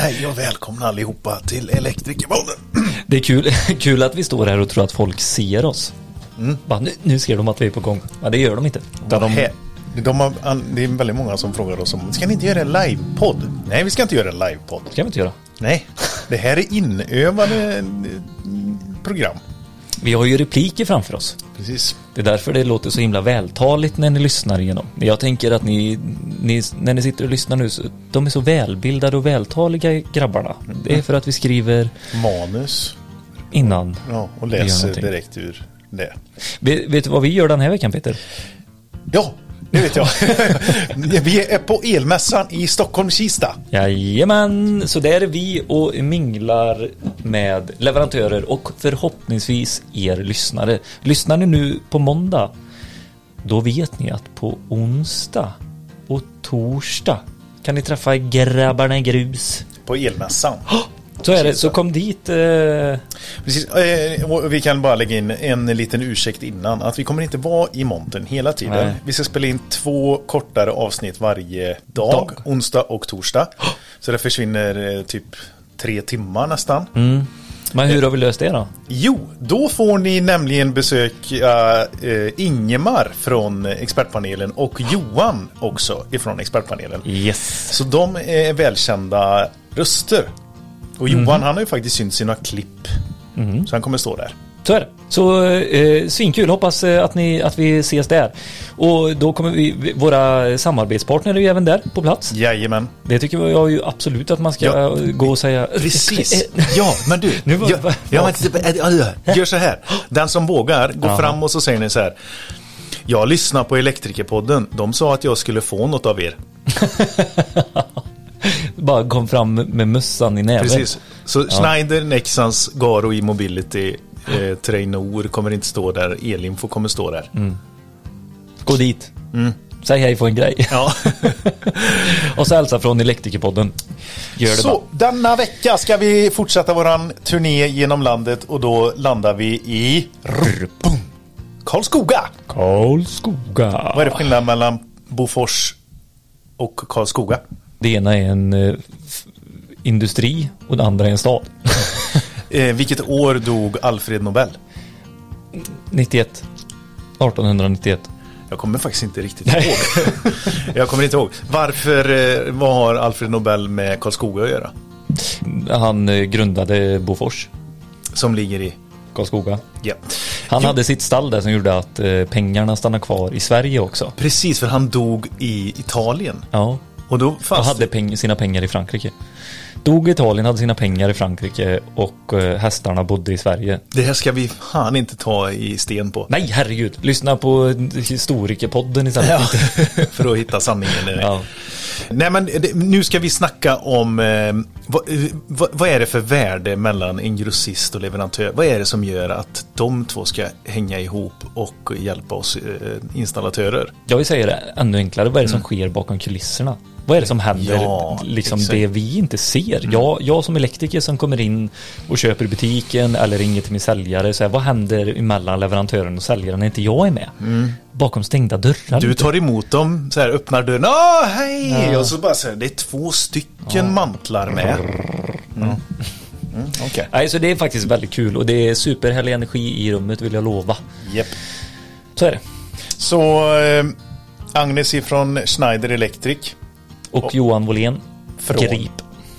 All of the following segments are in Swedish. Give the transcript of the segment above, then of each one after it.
Hej och välkomna allihopa till Elektrikerpodden. Det är kul, kul att vi står här och tror att folk ser oss. Mm. Bara, nu, nu ser de att vi är på gång. Men det gör de inte. Utan de, De har, det är väldigt många som frågar oss om, ska ni inte göra en livepodd? Nej, vi ska inte göra en livepodd. ska vi inte göra. Nej, det här är inövade eh, program. Vi har ju repliker framför oss. Precis. Det är därför det låter så himla vältaligt när ni lyssnar igenom. Jag tänker att ni, ni när ni sitter och lyssnar nu, så, de är så välbildade och vältaliga grabbarna. Det är för att vi skriver Manus. innan. Ja, och läser direkt ur det. Vet, vet du vad vi gör den här veckan Peter? Ja, det vet jag. vi är på elmässan i Stockholm-Kista. Jajamän, så där är vi och minglar med leverantörer och förhoppningsvis er lyssnare. Lyssnar ni nu på måndag, då vet ni att på onsdag och torsdag kan ni träffa grabbarna i grus. På elmässan. Så är det, så kom dit. Eh, Precis, eh, vi kan bara lägga in en liten ursäkt innan. Att vi kommer inte vara i montern hela tiden. Nej. Vi ska spela in två kortare avsnitt varje dag. Dag. Onsdag och torsdag. Så det försvinner eh, typ tre timmar nästan. men hur har vi löst det då? Jo, då får ni nämligen besöka eh, Ingemar från expertpanelen och Johan också ifrån expertpanelen. Yes. Så de är välkända röster. Och Johan han har ju faktiskt synt sina klipp. Så han kommer stå där. Så är det. Så eh, svinkul, hoppas eh, att, ni, att vi ses där. Och då kommer vi, våra samarbetspartner är ju även där på plats. Jajamän. Det tycker jag ju absolut att man ska Ja. gå och säga. Precis. Ja, men du. Nu var- ja, va- ja, men, gör så här. Den som vågar, gå fram och så säger ni så här. Jag lyssnar på Elektrikerpodden. De sa att jag skulle få något av er. Bara kom fram med mössan i näven. Precis. Så Schneider, Nexans, Garo E-mobility, eh, Trainor kommer inte stå där. Elinfo kommer stå där. Gå dit. Säg hej på en grej. Ja. och så hälsa från Elektrikerpodden. Gör det Så bara. denna vecka ska vi fortsätta våran turné genom landet och då landar vi i Boom. Karlskoga. Karlskoga. Vad är det skillnad mellan Bofors och Karlskoga? Det ena är en eh, industri och det andra är en stad. Eh, vilket år dog Alfred Nobel? 91. 1891. Jag kommer faktiskt inte riktigt ihåg. jag kommer inte ihåg. Varför, eh, vad har Alfred Nobel med Karlskoga att göra? Han eh, grundade Bofors. Som ligger i... Karlskoga. Ja. Han Jo, hade sitt stall där som gjorde att pengarna stannade kvar i Sverige också. Precis, för han dog i Italien. Ja. Och då Och fanns hade peng- sina pengar i Frankrike. Dog i Italien, hade sina pengar i Frankrike och eh, hästarna bodde i Sverige. det här ska vi fan inte ta i sten på. Nej, herregud. Lyssna på historikerpodden istället. Ja, för att hitta sanningen. Ja. Nej men nu ska vi snacka om eh, vad, eh, vad, vad är det för värde mellan en grossist och leverantör? Vad är det som gör att de två ska hänga ihop och hjälpa oss installatörer? Jag vill säga det ännu enklare. Vad är det som sker bakom kulisserna? Vad är det som händer, Mm. Ja, liksom exakt. Mm. det vi inte ser? Jag, jag som elektriker som kommer in och köper i butiken eller ringer till min säljare, så här, vad händer mellan leverantören och säljaren när inte jag är med? Bakom stängda dörrar. Mm. Du tar emot dem, så här, öppnar dörren, ah hej! Och så bara så här, det är två stycken mantlar med. Mm. Mm, Okej. Nej, så det är faktiskt väldigt kul och det är superhärlig energi i rummet vill jag lova. Japp. Så är det. Så eh, Agnes ifrån Schneider Electric Och Johan Wåhlén, Från- Grip.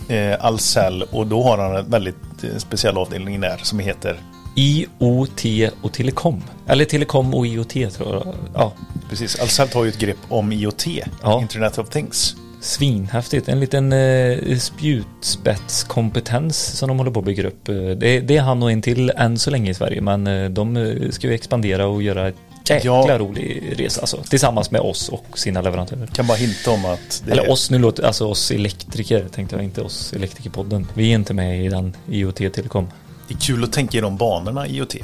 eh, Ahlsell och då har han en väldigt eh, speciell avdelning där som heter IoT och Telekom. Eller Telekom och IoT tror jag. Ja, Precis, Ahlsell tar ju ett grepp om IoT, Ja. Internet of Things. svinhäftigt. En liten eh, spjutspetskompetens som de håller på att bygga upp. Eh, Det, det är han och en till än så länge i Sverige, men eh, de ska ju expandera och göra ett jäkla Ja. rolig resa alltså. Tillsammans med oss och sina leverantörer. Kan bara hinta om att Eller oss, nu låter alltså oss elektriker tänkte jag, inte oss elektrikerpodden. Vi är inte med i den IoT Telekom. det är kul att tänka i de banorna IoT.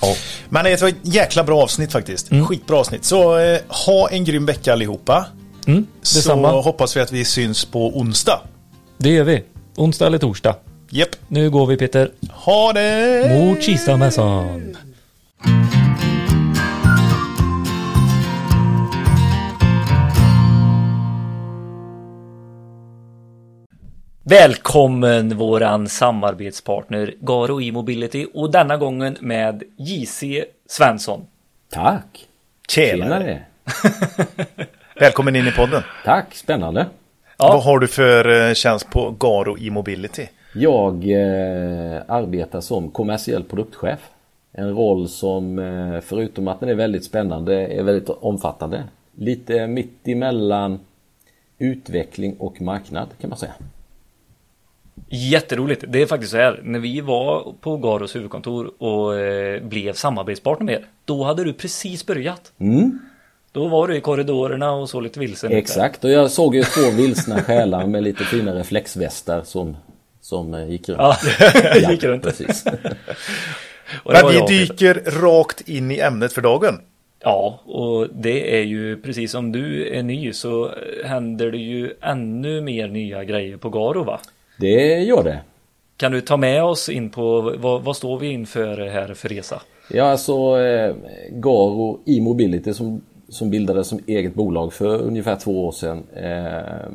Ja. Men det var ett jäkla bra avsnitt faktiskt. Skitbra avsnitt. Så eh, ha en grym vecka allihopa. Mm, Så detsamma. hoppas vi att vi syns på onsdag. Det gör vi. Onsdag eller torsdag. Japp. Nu går vi Peter. Ha det! Mot Kistamässan. Välkommen våran samarbetspartner Garo E-mobility och denna gången med JC Svensson. Tack! Tjenare! Välkommen in i podden. Tack, spännande. Ja. Vad har du för eh, tjänst på Garo E-mobility? Jag eh, arbetar som kommersiell produktchef. En roll som eh, förutom att den är väldigt spännande är väldigt omfattande. Lite mitt emellan utveckling och marknad kan man säga. Jätteroligt. Det är faktiskt så här. När vi var på Garos huvudkontor och eh, blev samarbetspartner med er. Då hade du precis börjat. Mm. Då var du i korridorerna och så lite vilsen. Exakt, och jag såg ju två vilsna själar med lite fina reflexvästar som, som eh, gick runt. Ja, gick runt. Precis. Men vi dyker rakt in i ämnet för dagen. Ja, och det är ju precis som du är ny så händer det ju ännu mer nya grejer på Garo va? Det gör det. Kan du ta med oss in på vad, vad står vi inför här för resa? Ja, alltså eh, Garo e-mobility som, som bildades som eget bolag för ungefär två år sedan eh,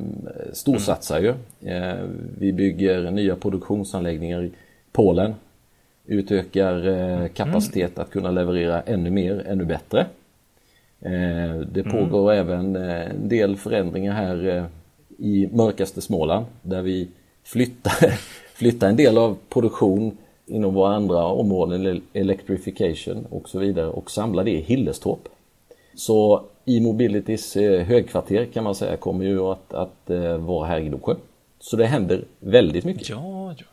storsatsar ju. Eh, vi bygger nya produktionsanläggningar i Polen. Utökar eh, kapacitet mm. att kunna leverera ännu mer, ännu bättre. Eh, det mm. pågår mm. även eh, en del förändringar här eh, i mörkaste Småland där vi flyttar, flyttar en del av produktion inom våra andra områden, electrification och så vidare och samlar det i Hillestorp. Så e-mobilitys högkvarter kan man säga kommer ju att, att vara här i Gnosjö. Så det händer väldigt mycket. Ja, ja.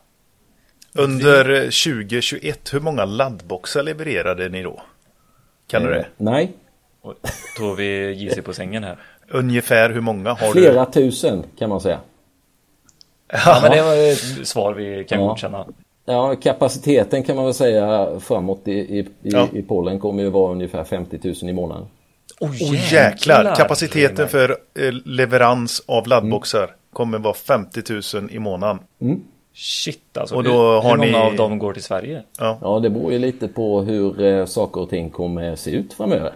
Under 2021, hur många laddboxar levererade ni då? Kan du det? Nej, tog vi JC på sängen här. Ungefär hur många har Flera du? Flera tusen kan man säga. Ja, men det var ett svar vi kan ja. godkänna. Ja, kapaciteten kan man väl säga framåt i, i, ja. i Polen kommer ju vara ungefär 50 000 i månaden. Oh, oh jäklar! Kapaciteten för eh, leverans av laddboxar mm. kommer vara 50 000 i månaden. Mm. Shit alltså. Och då hur, har hur många ni... av dem går till Sverige? Ja. ja, det beror ju lite på hur eh, saker och ting kommer se ut framöver.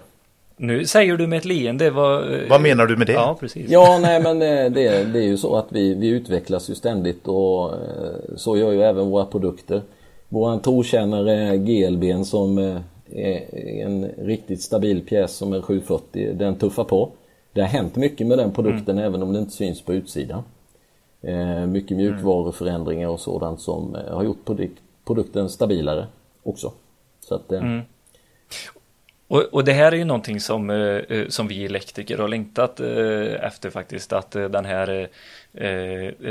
Nu säger du med ett leende vad... Vad menar du med det? Ja, precis. Ja, nej men eh, det, det är ju så att vi, vi utvecklas ju ständigt och eh, så gör ju även våra produkter. Våran trotjänare GLB som eh, är en riktigt stabil pjäs som är 740, den tuffar på. Det har hänt mycket med den produkten mm. även om det inte syns på utsidan. Mycket mjukvaruförändringar och sådant som har gjort produkten stabilare också. Så att, mm. Och, och, det här är ju någonting som, eh, som vi elektriker har längtat eh, efter faktiskt. Att eh, den här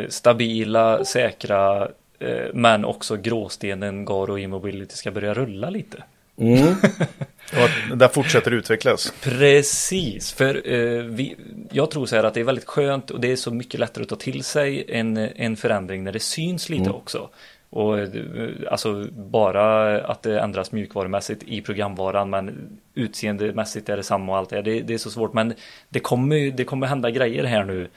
stabila, säkra men också gråstenen Garo E-mobility ska börja rulla lite. Mm. och där fortsätter utvecklas. Precis, för eh, vi, jag tror så här att det är väldigt skönt och det är så mycket lättare att ta till sig en, en förändring när det syns lite mm. också. Och eh, alltså bara att det ändras mjukvarumässigt i programvaran men utseendemässigt är det samma och allt det, det, är så svårt men det kommer, det kommer hända grejer här nu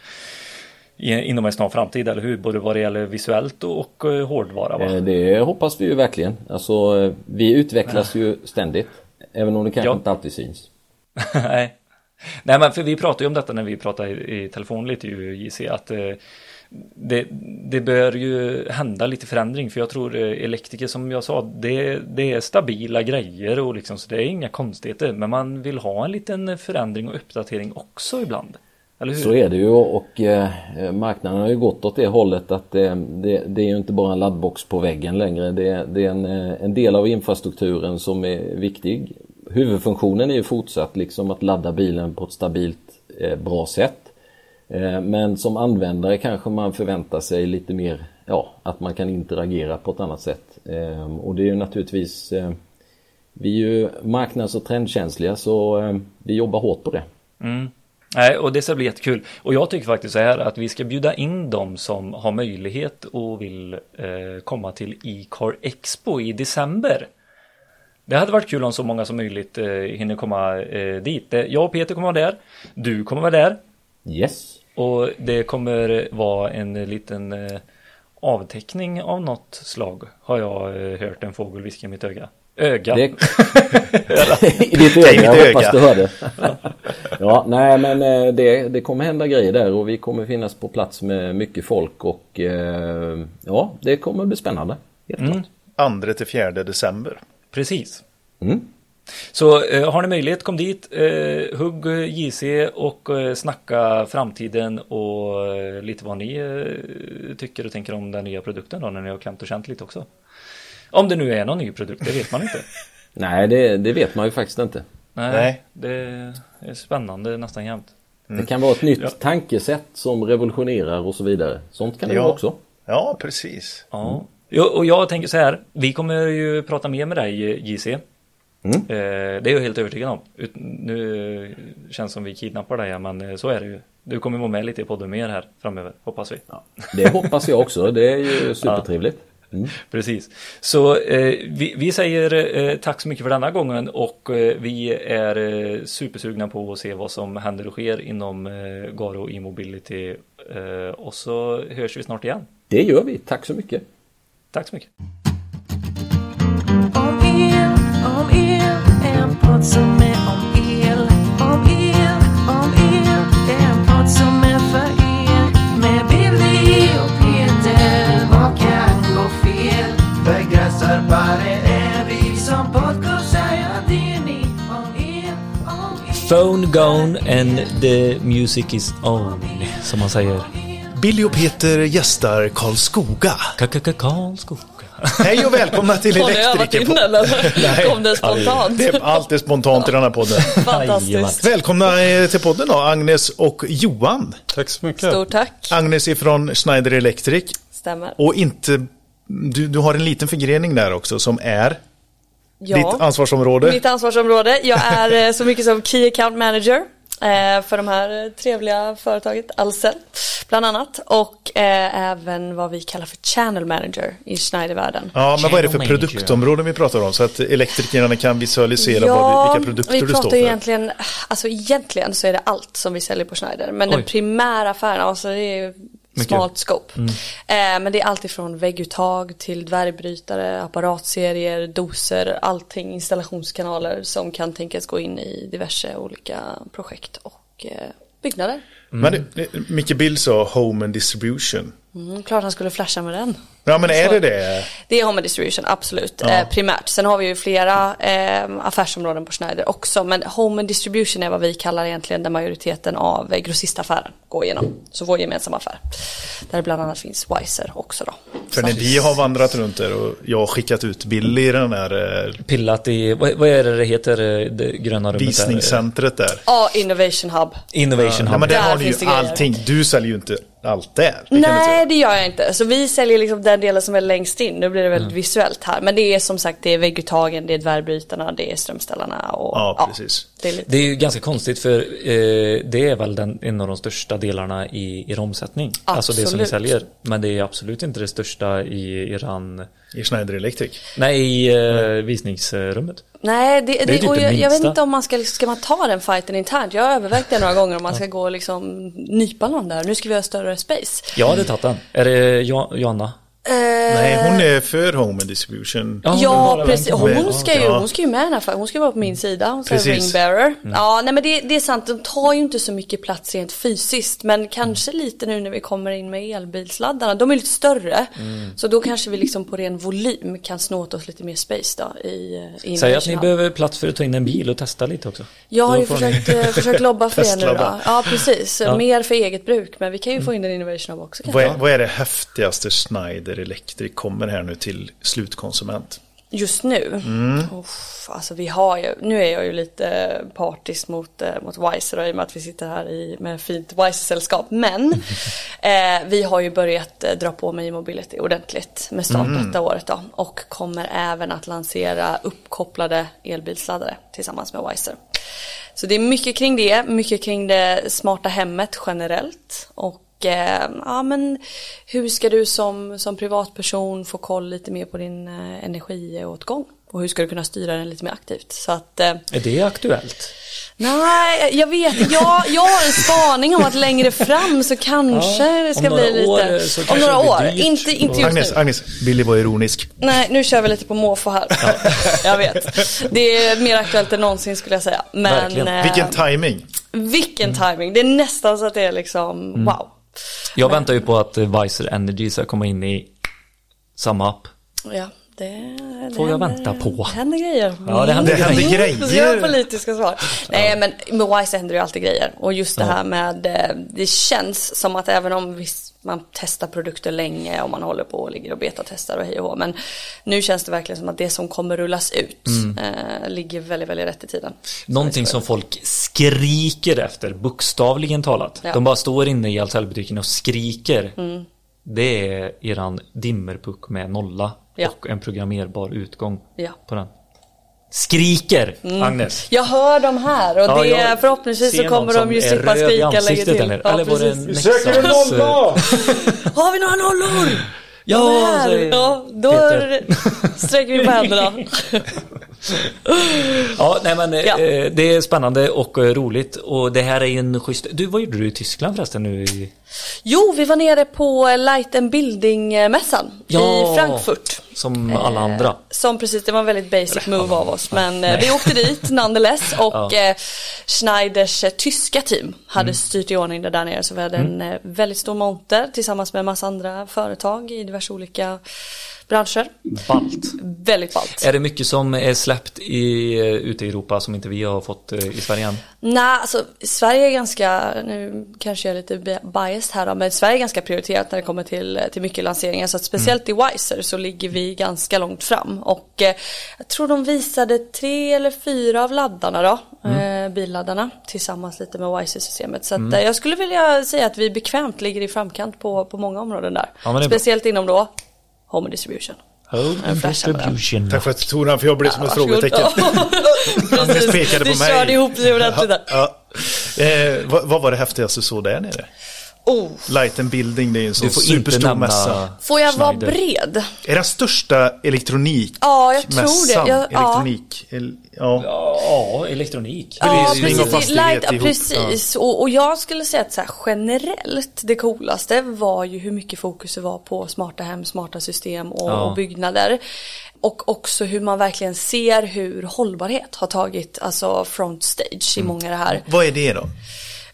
inom en snar framtid, eller hur? Både vad det gäller visuellt och eh, hårdvara va? Eh, det hoppas vi ju verkligen. Alltså vi utvecklas ju ständigt. Även om det kanske ja. inte alltid syns. Nej. Nej men för vi pratade ju om detta när vi pratade i, i telefon lite ju JC att det, det bör ju hända lite förändring för jag tror eh, elektriker som jag sa det, det är stabila grejer och liksom så det är inga konstigheter men man vill ha en liten förändring och uppdatering också ibland. Eller hur? Så är det ju och eh, marknaden har ju gått åt det hållet att eh, det, det, är ju inte bara en laddbox på väggen längre. Det, det är en, eh, en, del av infrastrukturen som är viktig. Huvudfunktionen är ju fortsatt liksom att ladda bilen på ett stabilt eh, bra sätt. Eh, men som användare kanske man förväntar sig lite mer ja, att man kan interagera på ett annat sätt. Eh, och det är ju naturligtvis eh, Vi är ju marknads och trendkänsliga så vi jobbar hårt på det. Mm. Nej, och det ska bli jättekul. Och jag tycker faktiskt så här att vi ska bjuda in dem som har möjlighet och vill eh, komma till E-car Expo i december. Det hade varit kul om så många som möjligt eh, hinner komma eh, dit. Jag och Peter kommer vara där. Du kommer vara där. Yes. Och det kommer vara en liten eh, avteckning av något slag har jag eh, hört en fågel viska i mitt öga. Öga. Det... I ditt öga, mitt jag öga. hoppas du hörde. ja, nej men eh, det, det kommer hända grejer där och vi kommer finnas på plats med mycket folk och ja, det kommer bli spännande. Helt klart. 2 till 4 december. Precis. Mm. Så eh, har ni möjlighet, kom dit, eh, hugg JC och eh, snacka framtiden och eh, lite vad ni eh, tycker och tänker om den nya produkten då när ni har klämt och känt lite också. Om det nu är någon ny produkt, det vet man inte. Nej, det, det vet man ju faktiskt inte. Nej, Nej. det är spännande nästan jämt. Det kan vara ett nytt Ja. tankesätt som revolutionerar och så vidare. Sånt kan det vara också. Ja, precis. Ja. Jo, och jag tänker så här, vi kommer ju prata mer med dig JC. Mm. Eh, det är jag helt övertygad om. Ut, nu känns som vi kidnappar dig, men eh, så är det ju. Du kommer vara med lite i podden mer här framöver, hoppas vi. Ja, det hoppas jag också. Det är ju supertrevligt. Mm. Precis. Så eh, vi, vi säger eh, tack så mycket för denna gången och eh, vi är eh, supersugna på att se vad som händer och sker inom Garo e-mobility. Och så hörs vi snart igen. Det gör vi. Tack så mycket. Tack så mycket. En podd som är om el. Om el, om el, en podd som är för er. Med Billy och Peter, vad kan gå fel? Begränsarbare är vi som podcastar, ja det är ni. Om el, om el. Phone gone and the music is on, som man säger. Billy och Peter gästar Karlskoga. Karlskoga. Hej och välkomna till Har ni övat in Elektrikerpodden. den eller? Kom det spontant? Det är alltid spontant i den här podden. Fantastiskt. Välkomna eh, till podden då, Agnes och Johan. Tack så mycket. Stort tack. Agnes är från Schneider Electric Stämmer. och inte, du, du har en liten förgrening där också som är Ja. ditt ansvarsområde. Mitt ansvarsområde. Jag är eh, så mycket som Key Account Manager för de här eh, trevliga företaget Ahlsell bland annat och eh, även vad vi kallar för Channel Manager i Schneidervärlden. Ja, men vad är det för produktområden vi pratar om så att elektrikerna kan visualisera vad, vilka produkter vi du pratar står för? egentligen, alltså egentligen så är det allt som vi säljer på Schneider. Men den Oj. primära affären, alltså det är ju smalt scope. Mm. Eh, men det är allt ifrån vägguttag till dvärgbrytare, apparatserier, doser, allting, installationskanaler som kan tänkas gå in i diverse olika projekt och eh, byggnader. Men det- det- sa Home and Distribution. Mm, klart han skulle flasha med den. Ja, men är Så- det det? Det är Home and Distribution, absolut. Eh, primärt. Sen har vi ju flera eh, affärsområden på Schneider också. Men Home and Distribution är vad vi kallar egentligen den majoriteten av eh, grossistaffären går igenom. Så vår gemensamma affär. Där bland annat finns Wiser också då. För Så- när vi har vandrat runt där och jag har skickat ut Billy i den här eh, Pillat i, vad, vad är det det heter, eh, det gröna rummet där? visningscentret där. Ja, Innovation Hub. Innovation Ja, Hub. men där Där har ni ju allting. Du säljer ju inte allt där. Det Nej, det gör jag inte. Så vi säljer liksom den delen som är längst in. Nu blir det väldigt visuellt här. Men det är som sagt, det är vägguttagen, det är dvärgbrytarna, det är strömställarna och Ja, precis. det är lite Det är ju ganska konstigt för eh, det är väl den, en av de största delarna i er omsättning. Alltså det som ni Absolut. säljer. Men det är absolut inte det största i eran, I Schneider Electric. nej i eh, visningsrummet. Nej, det, det, typ och det jag, jag vet inte om man ska, ska man ta den fighten internt. Jag har övervägt det några gånger om man ska gå och liksom nypa någon där. Nu ska vi ha större space. Jag hade tagit den. Är det jo, Joanna? Nej, hon är för Home and Distribution. Ja, hon Ja, precis. Hon ska, ju, hon ska ju med i den här affären. Hon ska vara på min sida. Hon ska vara Precis. ringbearer. Ja, nej men det, det är sant. De tar ju inte så mycket plats rent fysiskt. Men kanske lite nu när vi kommer in med elbilsladdarna. De är lite större. Så då kanske vi liksom på ren volym kan snå åt oss lite mer space då i, i Säg att ni behöver plats för att ta in en bil och testa lite också. Jag har ju får ni- försökt, eh, försökt lobba för det nu då. Ja, precis. Ja. Mer för eget bruk. Men vi kan ju få in den Innovation Hub också. Vad är, vad är det häftigaste Schneider Electric kommer här nu till slutkonsument? Just nu? Uff, alltså vi har ju, nu är jag ju lite partisk mot, eh, mot Wiser då, i och med att vi sitter här i, med fint Wiser-sällskap. Men eh, vi har ju börjat eh, dra på med e-mobility ordentligt med start detta året då. Och kommer även att lansera uppkopplade elbilsladdare tillsammans med Wiser. Så det är mycket kring det, mycket kring det smarta hemmet generellt. Och eh, ja, men hur ska du som, som privatperson få koll lite mer på din eh, energiåtgång Och hur ska du kunna styra den lite mer aktivt? Så att eh, Är det aktuellt? Nej, jag vet. Jag, jag har en spaning om att längre fram så kanske Ja, det ska bli lite... om några år. Inte, inte just Agnes, nu. Agnes, Billy var ironisk. Nej, nu kör vi lite på måfå här. jag vet. Det är mer aktuellt än någonsin skulle jag säga. Men Verkligen. eh, Vilken timing. vilken timing. Det är nästan så att det är liksom wow. Jag väntar ju på att Vicer Energy ska komma in i samma app. Ja, det, det Får jag händer- vänta på. Det händer grejer. Ja, det händer Det händer grejer. grejer. Mm, politiska svar. Nej, men med Wise händer ju alltid grejer. Och just det här med, eh, det känns som att även om visst, man testar produkter länge och man håller på och ligger och betatestar och hej och hå. Men nu känns det verkligen som att det som kommer rullas ut Mm. eh, ligger väldigt, väldigt rätt i tiden. Någonting som folk skriker efter, bokstavligen talat. Ja. De bara står inne i Ahlsellbutiken och skriker. Mm. Det är eran dimmerpuck med nolla Ja. och en programmerbar utgång Ja. på den. Skriker, Agnes. Jag hör dem här och Ja, det, förhoppningsvis så kommer de ju är slippa skrika längre ansiktet, till. Eller, Ja, eller var det en precis. Leksands... Har vi några nollor? Ja, här. ja då sträcker vi på händerna. Ja, nej men Ja. eh, det är spännande och eh, roligt och det här är ju en schysst... Du, vad gjorde du i Tyskland förresten nu? Jo, vi var nere på Light and Building-mässan Ja. i Frankfurt. Som alla andra. Som precis, det var en väldigt basic move av oss. Men eh, vi åkte dit nonetheless och Ja. eh, Schneiders eh, tyska team hade Mm. styrt i ordning det där nere. Så vi hade en eh, väldigt stor monter tillsammans med en massa andra företag i diverse olika branscher. Ballt. Väldigt ballt. Är det mycket som är släppt i, eh, ute i Europa som inte vi har fått eh, i Sverige än? Nej, alltså Sverige är ganska, nu kanske jag är lite bi- biased här då, men Sverige är ganska prioriterat när det kommer till, till mycket lanseringar. Så att speciellt i Wiser så ligger vi ganska långt fram. Och eh, jag tror de visade tre eller fyra av laddarna då, eh, billaddarna, tillsammans lite med Wiser-systemet. Så att, eh, jag skulle vilja säga att vi bekvämt ligger i framkant på, på många områden där. Ja, speciellt inom då Home distribution. Home distribution. Tack för att du tog den, för jag blev som ett frågetecken. Precis, pekade du på mig. körde ihop det ordentligt där. Ja. Eh, vad, vad var det häftigaste du såg där nere? Oh. Light and Building, det är en sån superstor nämna mässa. Får jag vara bred? Är den största elektronik Ja, jag tror mässan? det. Jag, ja. Elektronik? El, ja. Ja, elektronik. Ja, Belysning och precis. fastighet Light, ja, ihop. precis. Och, och jag skulle säga att så här, generellt det coolaste var ju hur mycket fokus det var på smarta hem, smarta system och, Ja. och byggnader. Och också hur man verkligen ser hur hållbarhet har tagit alltså front stage i många av det här. Vad är det då?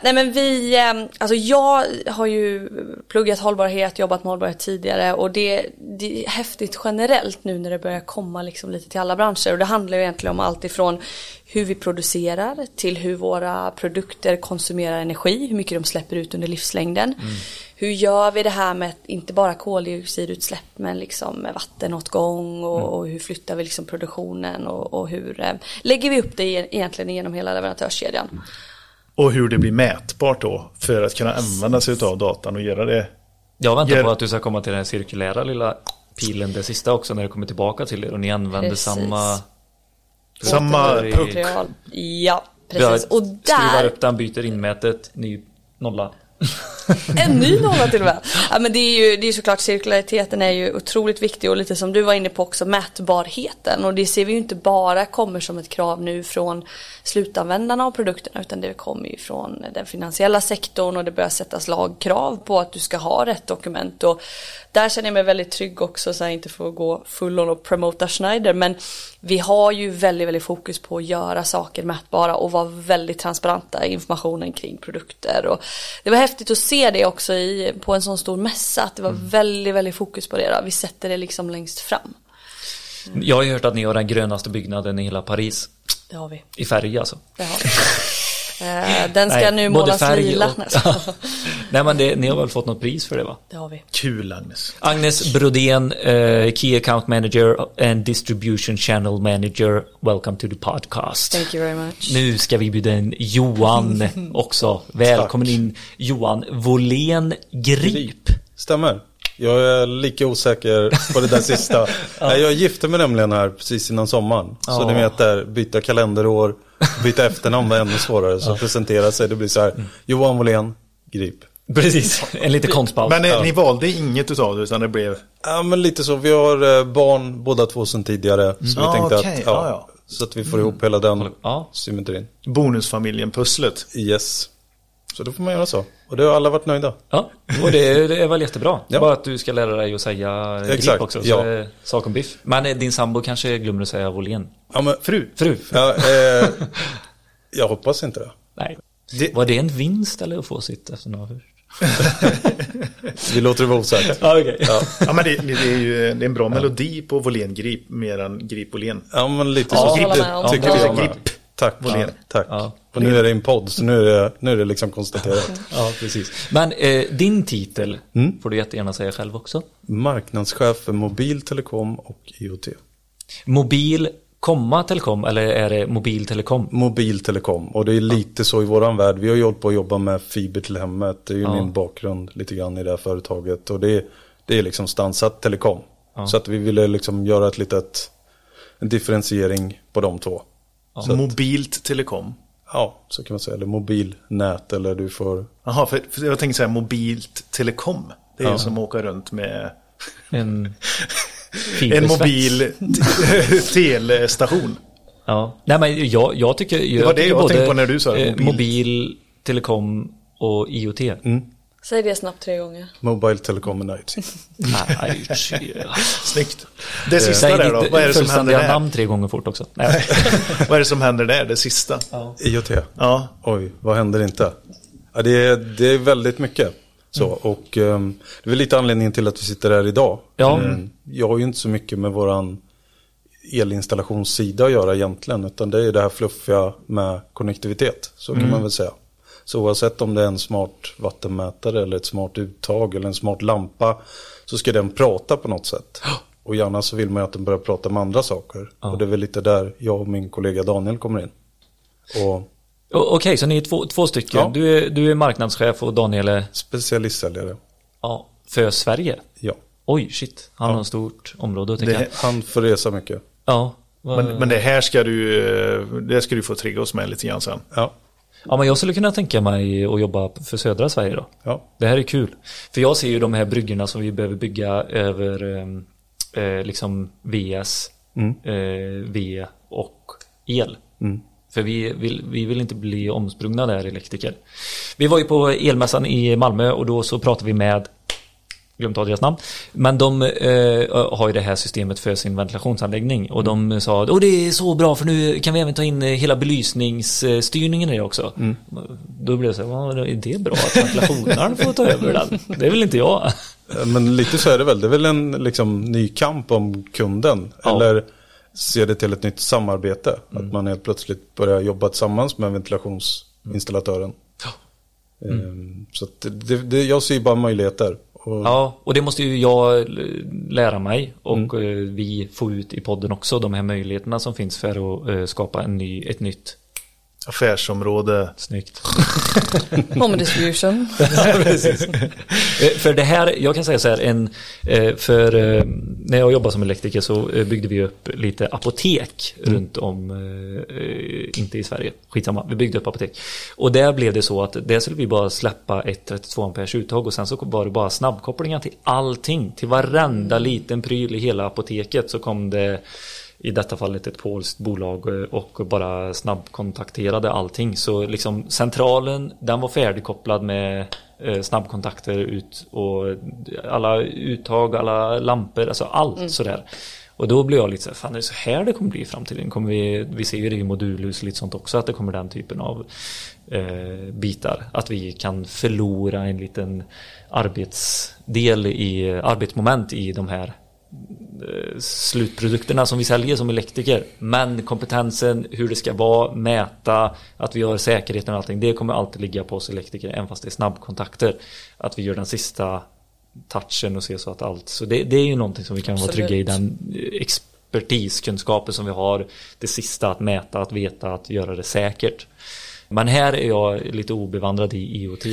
Nej men vi, eh, alltså jag har ju pluggat hållbarhet, jobbat med hållbarhet tidigare och det, det är häftigt generellt nu när det börjar komma liksom lite till alla branscher och det handlar ju egentligen om allt ifrån hur vi producerar till hur våra produkter konsumerar energi, hur mycket de släpper ut under livslängden. Hur gör vi det här med inte bara koldioxidutsläpp men liksom med vattenåtgång och, och hur flyttar vi liksom produktionen och, och hur eh, lägger vi upp det egentligen genom hela leverantörskedjan. Och hur det blir mätbart då för att kunna använda sig av datan och göra det. Jag väntar Gör- på att du ska komma till den cirkulära lilla pilen, det sista också, när det kommer tillbaka till er och ni använder Precis. samma... Samma puck. Ja, precis. Och skruvar där, upp den, byter inmätet, ny nolla. en ny nolla till och med. Ja, men det är ju det är såklart cirkulariteten är ju otroligt viktig och lite som du var inne på också mätbarheten. Och det ser vi ju inte bara kommer som ett krav nu från slutanvändarna av produkterna utan det kommer ju från den finansiella sektorn och det börjar sättas lagkrav på att du ska ha rätt dokument. Och där känner jag mig väldigt trygg också så jag inte får gå full on och promota Schneider men vi har ju väldigt, väldigt fokus på att göra saker mätbara och vara väldigt transparenta i informationen kring produkter. Och det var häftigt att se det också i, på en sån stor mässa, att det var väldigt, väldigt fokus på det. Då. Vi sätter det liksom längst fram. Jag har ju hört att ni har den grönaste byggnaden i hela Paris. Det har vi. I färg alltså. Det har vi. Eh, Den ska Nej, nu målas färg lila. och- Nej men det, ni har väl fått något pris för det va? Det har vi. Kul Agnes. Agnes Brodén, eh, Key Account Manager and Distribution Channel Manager. Welcome to the podcast. Thank you very much. Nu ska vi bjuda in Johan också. Välkommen in Johan Volén Grip. Stämmer. Jag är lika osäker på det där sista. Nej, jag gifte mig nämligen här precis innan sommaren. Så Ja. ni vet där, byta kalenderår, byta efternamn var ännu svårare. Så presentera sig, det blir så här. Johan Wåhlén, Grip. Precis, en liten konstpaus. Men eh, ni valde inget utav det utan det blev... Ja men lite så, vi har eh, barn båda två sedan tidigare. Så vi Ah, tänkte okej. att, ja, Ja, ja. Så att vi får ihop hela den Ja. symmetrin. Bonusfamiljen-pusslet. Yes. Så då får man göra så. Och det har alla varit nöjda. Ja, och det, det är väl jättebra. Ja. Bara att du ska lära dig att säga grip Exakt, också. Så ja. sak om biff. Men eh, din sambo kanske glömmer att säga volén. Ja, men, Fru. Fru. ja, eh, jag hoppas inte det. Nej. Det- Var det en vinst eller att få sitt efternamn först? Vi låter det vara osagt. Ja, okej. Ja. Ja men det, det är ju det är en bra melodi på Volén Grip mer än Grip Volén. Ja men lite Ja, så. tycker Ja. som är. Grip. Tack. Volén. Tack. Ja. Och nu är det en podd så nu är det, nu är det liksom konstaterat. Ja, precis. Men eh, din titel Mm. får du jättegärna säga själv också. Marknadschef för mobil, telekom och IoT. Mobil, komma telekom eller är det mobil telekom? Mobil, telekom och det är lite så i våran värld. Vi har ju hållit på att jobba med fiber till hemmet. Det är ju Ja. min bakgrund lite grann i det här företaget. Och det är, det är liksom stansat telekom. Så att vi ville liksom göra ett litet, en differentiering på de två. Så att, Mobilt telekom. ja, så kan man säga. Eller mobilnät eller du får Jaha, för, för jag tänkte säga mobilt telekom. Det är ju Ja. som att åka runt med En, en mobil telestation. Ja. Nej men jag, jag tycker... Jag var det jag tänkte på när du sa det, eh, mobil. mobil, telekom och IoT. Mm. Säg det snabbt tre gånger. Mobile Telecom and IoT. Nej, Snyggt. Det sista Säg där då, vad är det som händer där? namn tre gånger fort också. Nej. Vad är det som händer där, det sista? IoT. Ja, Oj, vad händer inte? Ja, det, är, det är väldigt mycket. Så, och ehm, det är väl lite anledningen till att vi sitter här idag. Ja. Ehm, jag har ju inte så mycket med våran elinstallationssida att göra egentligen. Utan det är det här fluffiga med konnektivitet. Så kan man väl säga. Så oavsett om det är en smart vattenmätare eller ett smart uttag eller en smart lampa. Så ska den prata på något sätt. Och gärna så vill man ju att den börjar prata med andra saker. Och det är väl lite där jag och min kollega Daniel kommer in. Och Okej, så ni är två, två stycken. Ja. Du, är, du är marknadschef och Daniel är specialistsäljare. ja, för Sverige. Ja. Oj, shit. Han Ja. har ett stort område att tänka. det, Han får resa mycket. Ja. men, men det här ska du, eh, det ska du få trigga oss med lite grann sen. Ja. Ja, men jag skulle kunna tänka mig att jobba för södra Sverige då. Ja. Det här är kul. För jag ser ju de här bryggorna som vi behöver bygga över eh, eh, liksom VS, Mm. eh, V och el. Mm. För vi vill, vi vill inte bli omsprungna där elektriker. Vi var ju på elmässan i Malmö och då så pratade vi med glömt av deras namn. Men de eh, har ju det här systemet för sin ventilationsanläggning och de sa att det är så bra för nu kan vi även ta in eh, hela belysningsstyrningen i det också. Då blev det så här, "Ja, är det bra att ventilationaren får ta över den? Det vill inte jag. Eh, Men lite så är det väl. Det är väl en liksom, ny kamp om kunden. Ja. Eller ser det till ett nytt samarbete. Att man helt plötsligt börjar jobba tillsammans med ventilationsinstallatören. Ehm, Så att det, det, jag ser bara möjligheter. Och, Ja, och det måste ju jag lära mig och eh, vi får ut i podden också de här möjligheterna som finns för att eh, skapa en ny, ett nytt Affärsområde. Snyggt. Home distribution. Eh, För det här, jag kan säga så här, en, eh, för eh, när jag jobbade som elektriker så byggde vi upp lite apotek runt om, inte i Sverige, skitsamma, vi byggde upp apotek. Och där blev det så att där skulle vi bara släppa ett 32 amperes uttag och sen så var det bara snabbkopplingar till allting, till varenda liten pryl i hela apoteket så kom det i detta fallet ett polskt bolag eh, och bara snabbkontakterade allting. Så liksom centralen, den var färdigkopplad med eh, snabbkontakter ut och alla uttag, alla lampor, alltså allt sådär. Och då blev jag lite så här, fan är det så här det kommer bli i framtiden? Kommer vi, vi ser ju det i modulhus och lite sånt också, att det kommer den typen av eh, bitar. Att vi kan förlora en liten arbetsdel i, arbetsmoment i de här eh, slutprodukterna som vi säljer som elektriker. Men kompetensen, hur det ska vara, mäta, att vi har säkerheten och allting. Det kommer alltid ligga på oss elektriker, även fast det är snabbkontakter. Att vi gör den sista touchen och ser så att allt. Så det, det är ju någonting som vi kan vara trygga i den eh, expertiskunskapen som vi har. Det sista att mäta, att veta, att göra det säkert. Men här är jag lite obevandrad i IoT.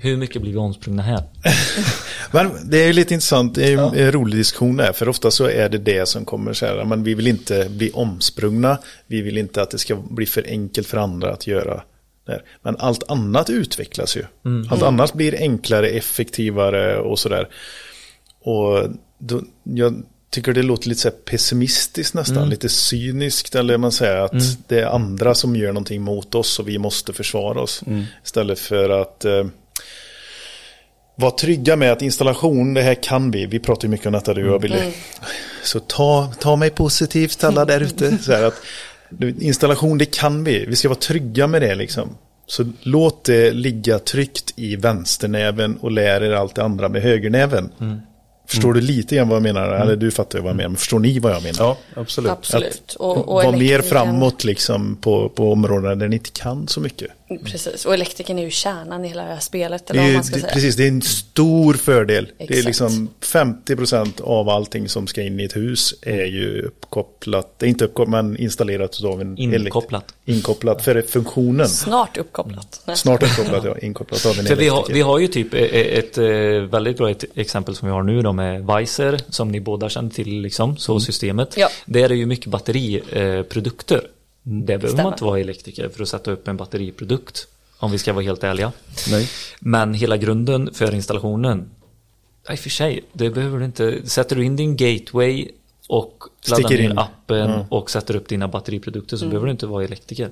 Hur mycket blir vi omsprungna här? Men det är lite intressant, det är ju en rolig diskussion där, för ofta så är det det som kommer så här, men vi vill inte bli omsprungna, vi vill inte att det ska bli för enkelt för andra att göra. Men allt annat utvecklas ju. Allt annat blir enklare, effektivare och sådär. Och då, jag tycker det låter lite så pessimistiskt nästan, lite cyniskt eller man säger att det är andra som gör någonting mot oss och vi måste försvara oss. Istället för att eh, vara trygga med att installation, det här kan vi. Vi pratar ju mycket om detta du och jag, Billy. Så ta, ta mig positivt alla där ute. Så att, installation, det kan vi. Vi ska vara trygga med det liksom. Så låt det ligga tryggt i vänsternäven och lär er allt det andra med högernäven. Förstår du lite grann vad jag menar? Eller du fattar ju vad jag menar. Men förstår ni vad jag menar? Ja, absolut. Absolut. Och, och Var mer framåt liksom på, på områden där ni inte kan så mycket. Precis, och elektrikern är ju kärnan i hela det här spelet. Det Eller ju- man ska det, säga. precis, det är en stor fördel. Det är Exakt. liksom 50% av allting som ska in i ett hus är ju uppkopplat, det är inte uppkopplat men installerat av en Inkopplat. inkopplat för funktionen. Snart uppkopplat. Nej. Snart uppkopplat, ja, inkopplat av en För vi har, elektriker. vi har ju typ ett, ett, eh, väldigt bra exempel som vi har nu då med Weiser som ni båda känner till liksom, så systemet. Ja. Där är det ju mycket batteriprodukter. Det behöver man inte vara elektriker för att sätta upp en batteriprodukt. Om vi ska vara helt ärliga. Nej. Men hela grunden för installationen, i och för sig, det behöver du inte. Sätter du in din gateway och laddar Sticker ner in. appen och sätter upp dina batteriprodukter så behöver du inte vara elektriker.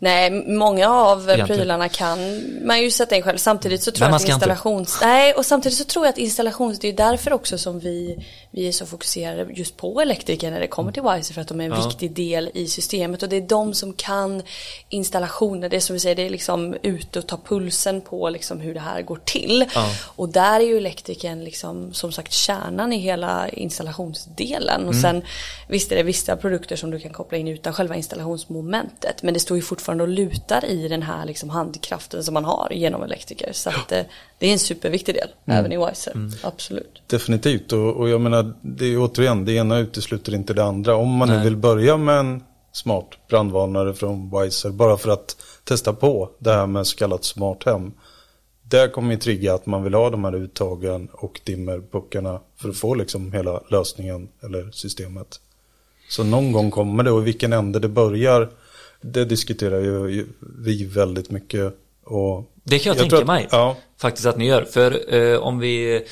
Nej, många av Egentligen. prylarna kan man ju sätta in själv. Samtidigt så tror jag att ska inte. installations... Nej, och samtidigt så tror jag att installations... Det är därför också som vi, vi är så fokuserade just på elektriker när det kommer till Wiser. För att de är en Ja. viktig del i systemet. Och det är de som kan installationer. Det är som vi säger, det är liksom ute och ta pulsen på liksom hur det här går till. Ja. Och där är ju elektrikern liksom, som sagt kärnan i hela installationsdelen. Mm. Och sen visst är det vissa produkter som du kan koppla in utan själva installationsmomentet. Men det står ju fortfarande och lutar i den här liksom handkraften som man har genom elektriker. Så att, eh, det är en superviktig del Mm. även i Wiser. Absolut. Definitivt, och, och jag menar, det är återigen, det ena utesluter inte det andra. Om man nu vill börja med en smart brandvarnare från Wiser, bara för att testa på det här med så kallat smart hem. Där kommer ju trigga att man vill ha de här uttagen och dimmerpuckarna för att få liksom hela lösningen eller systemet. Så någon gång kommer det och i vilken ände det börjar, det diskuterar ju vi väldigt mycket. Och Det kan jag, tror tänka att- mig. Ja, Faktiskt att ni gör. För eh, om vi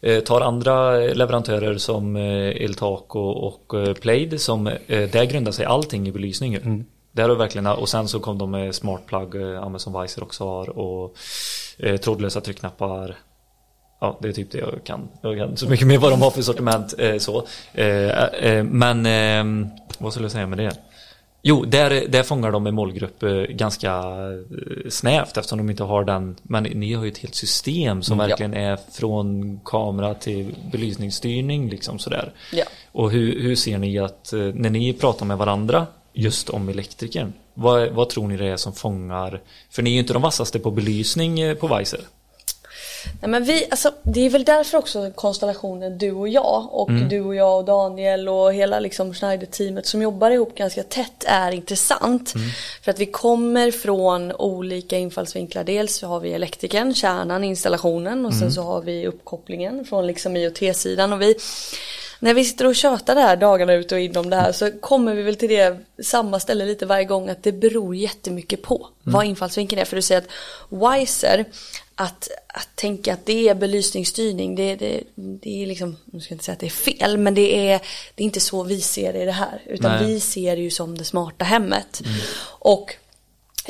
eh, tar andra leverantörer som eh, Eltaco och eh, Plaid som eh, där grundar sig allting i belysning. Mm. Har vi verkligen, och sen så kom de med smart plug, eh, ja, som Weiser också har och eh, trådlösa tryckknappar. Ja, det är typ det jag kan. Jag kan så mycket mer vad de har för sortiment. Eh, så. Eh, eh, men eh, vad skulle jag säga med det? Jo, där, där fångar de en målgrupp ganska snävt eftersom de inte har den. Men ni har ju ett helt system som Mm, ja. verkligen är från kamera till belysningsstyrning liksom sådär. Ja. Och hur, hur ser ni att när ni pratar med varandra just om elektrikern. Vad, vad tror ni det är som fångar? För ni är ju inte de vassaste på belysning eh, på Weiser. Nej, men vi, alltså, det är väl därför också konstellationen du och jag och Mm. du och jag och Daniel och hela liksom Schneider-teamet som jobbar ihop ganska tätt är intressant. Mm. För att vi kommer från olika infallsvinklar. Dels så har vi elektrikern, kärnan, installationen och Mm. sen så har vi uppkopplingen från liksom IoT-sidan och vi när vi sitter och tjatar det här dagarna ut och in om det här så kommer vi väl till det samma ställe lite varje gång att det beror jättemycket på vad infallsvinkeln är. För du säger att Wiser, att, att tänka att det är belysningsstyrning, det, det, det är liksom, nu ska jag inte säga att det är fel, men det är, det är inte så vi ser det i det här. Utan Nej. vi ser det ju som det smarta hemmet. Och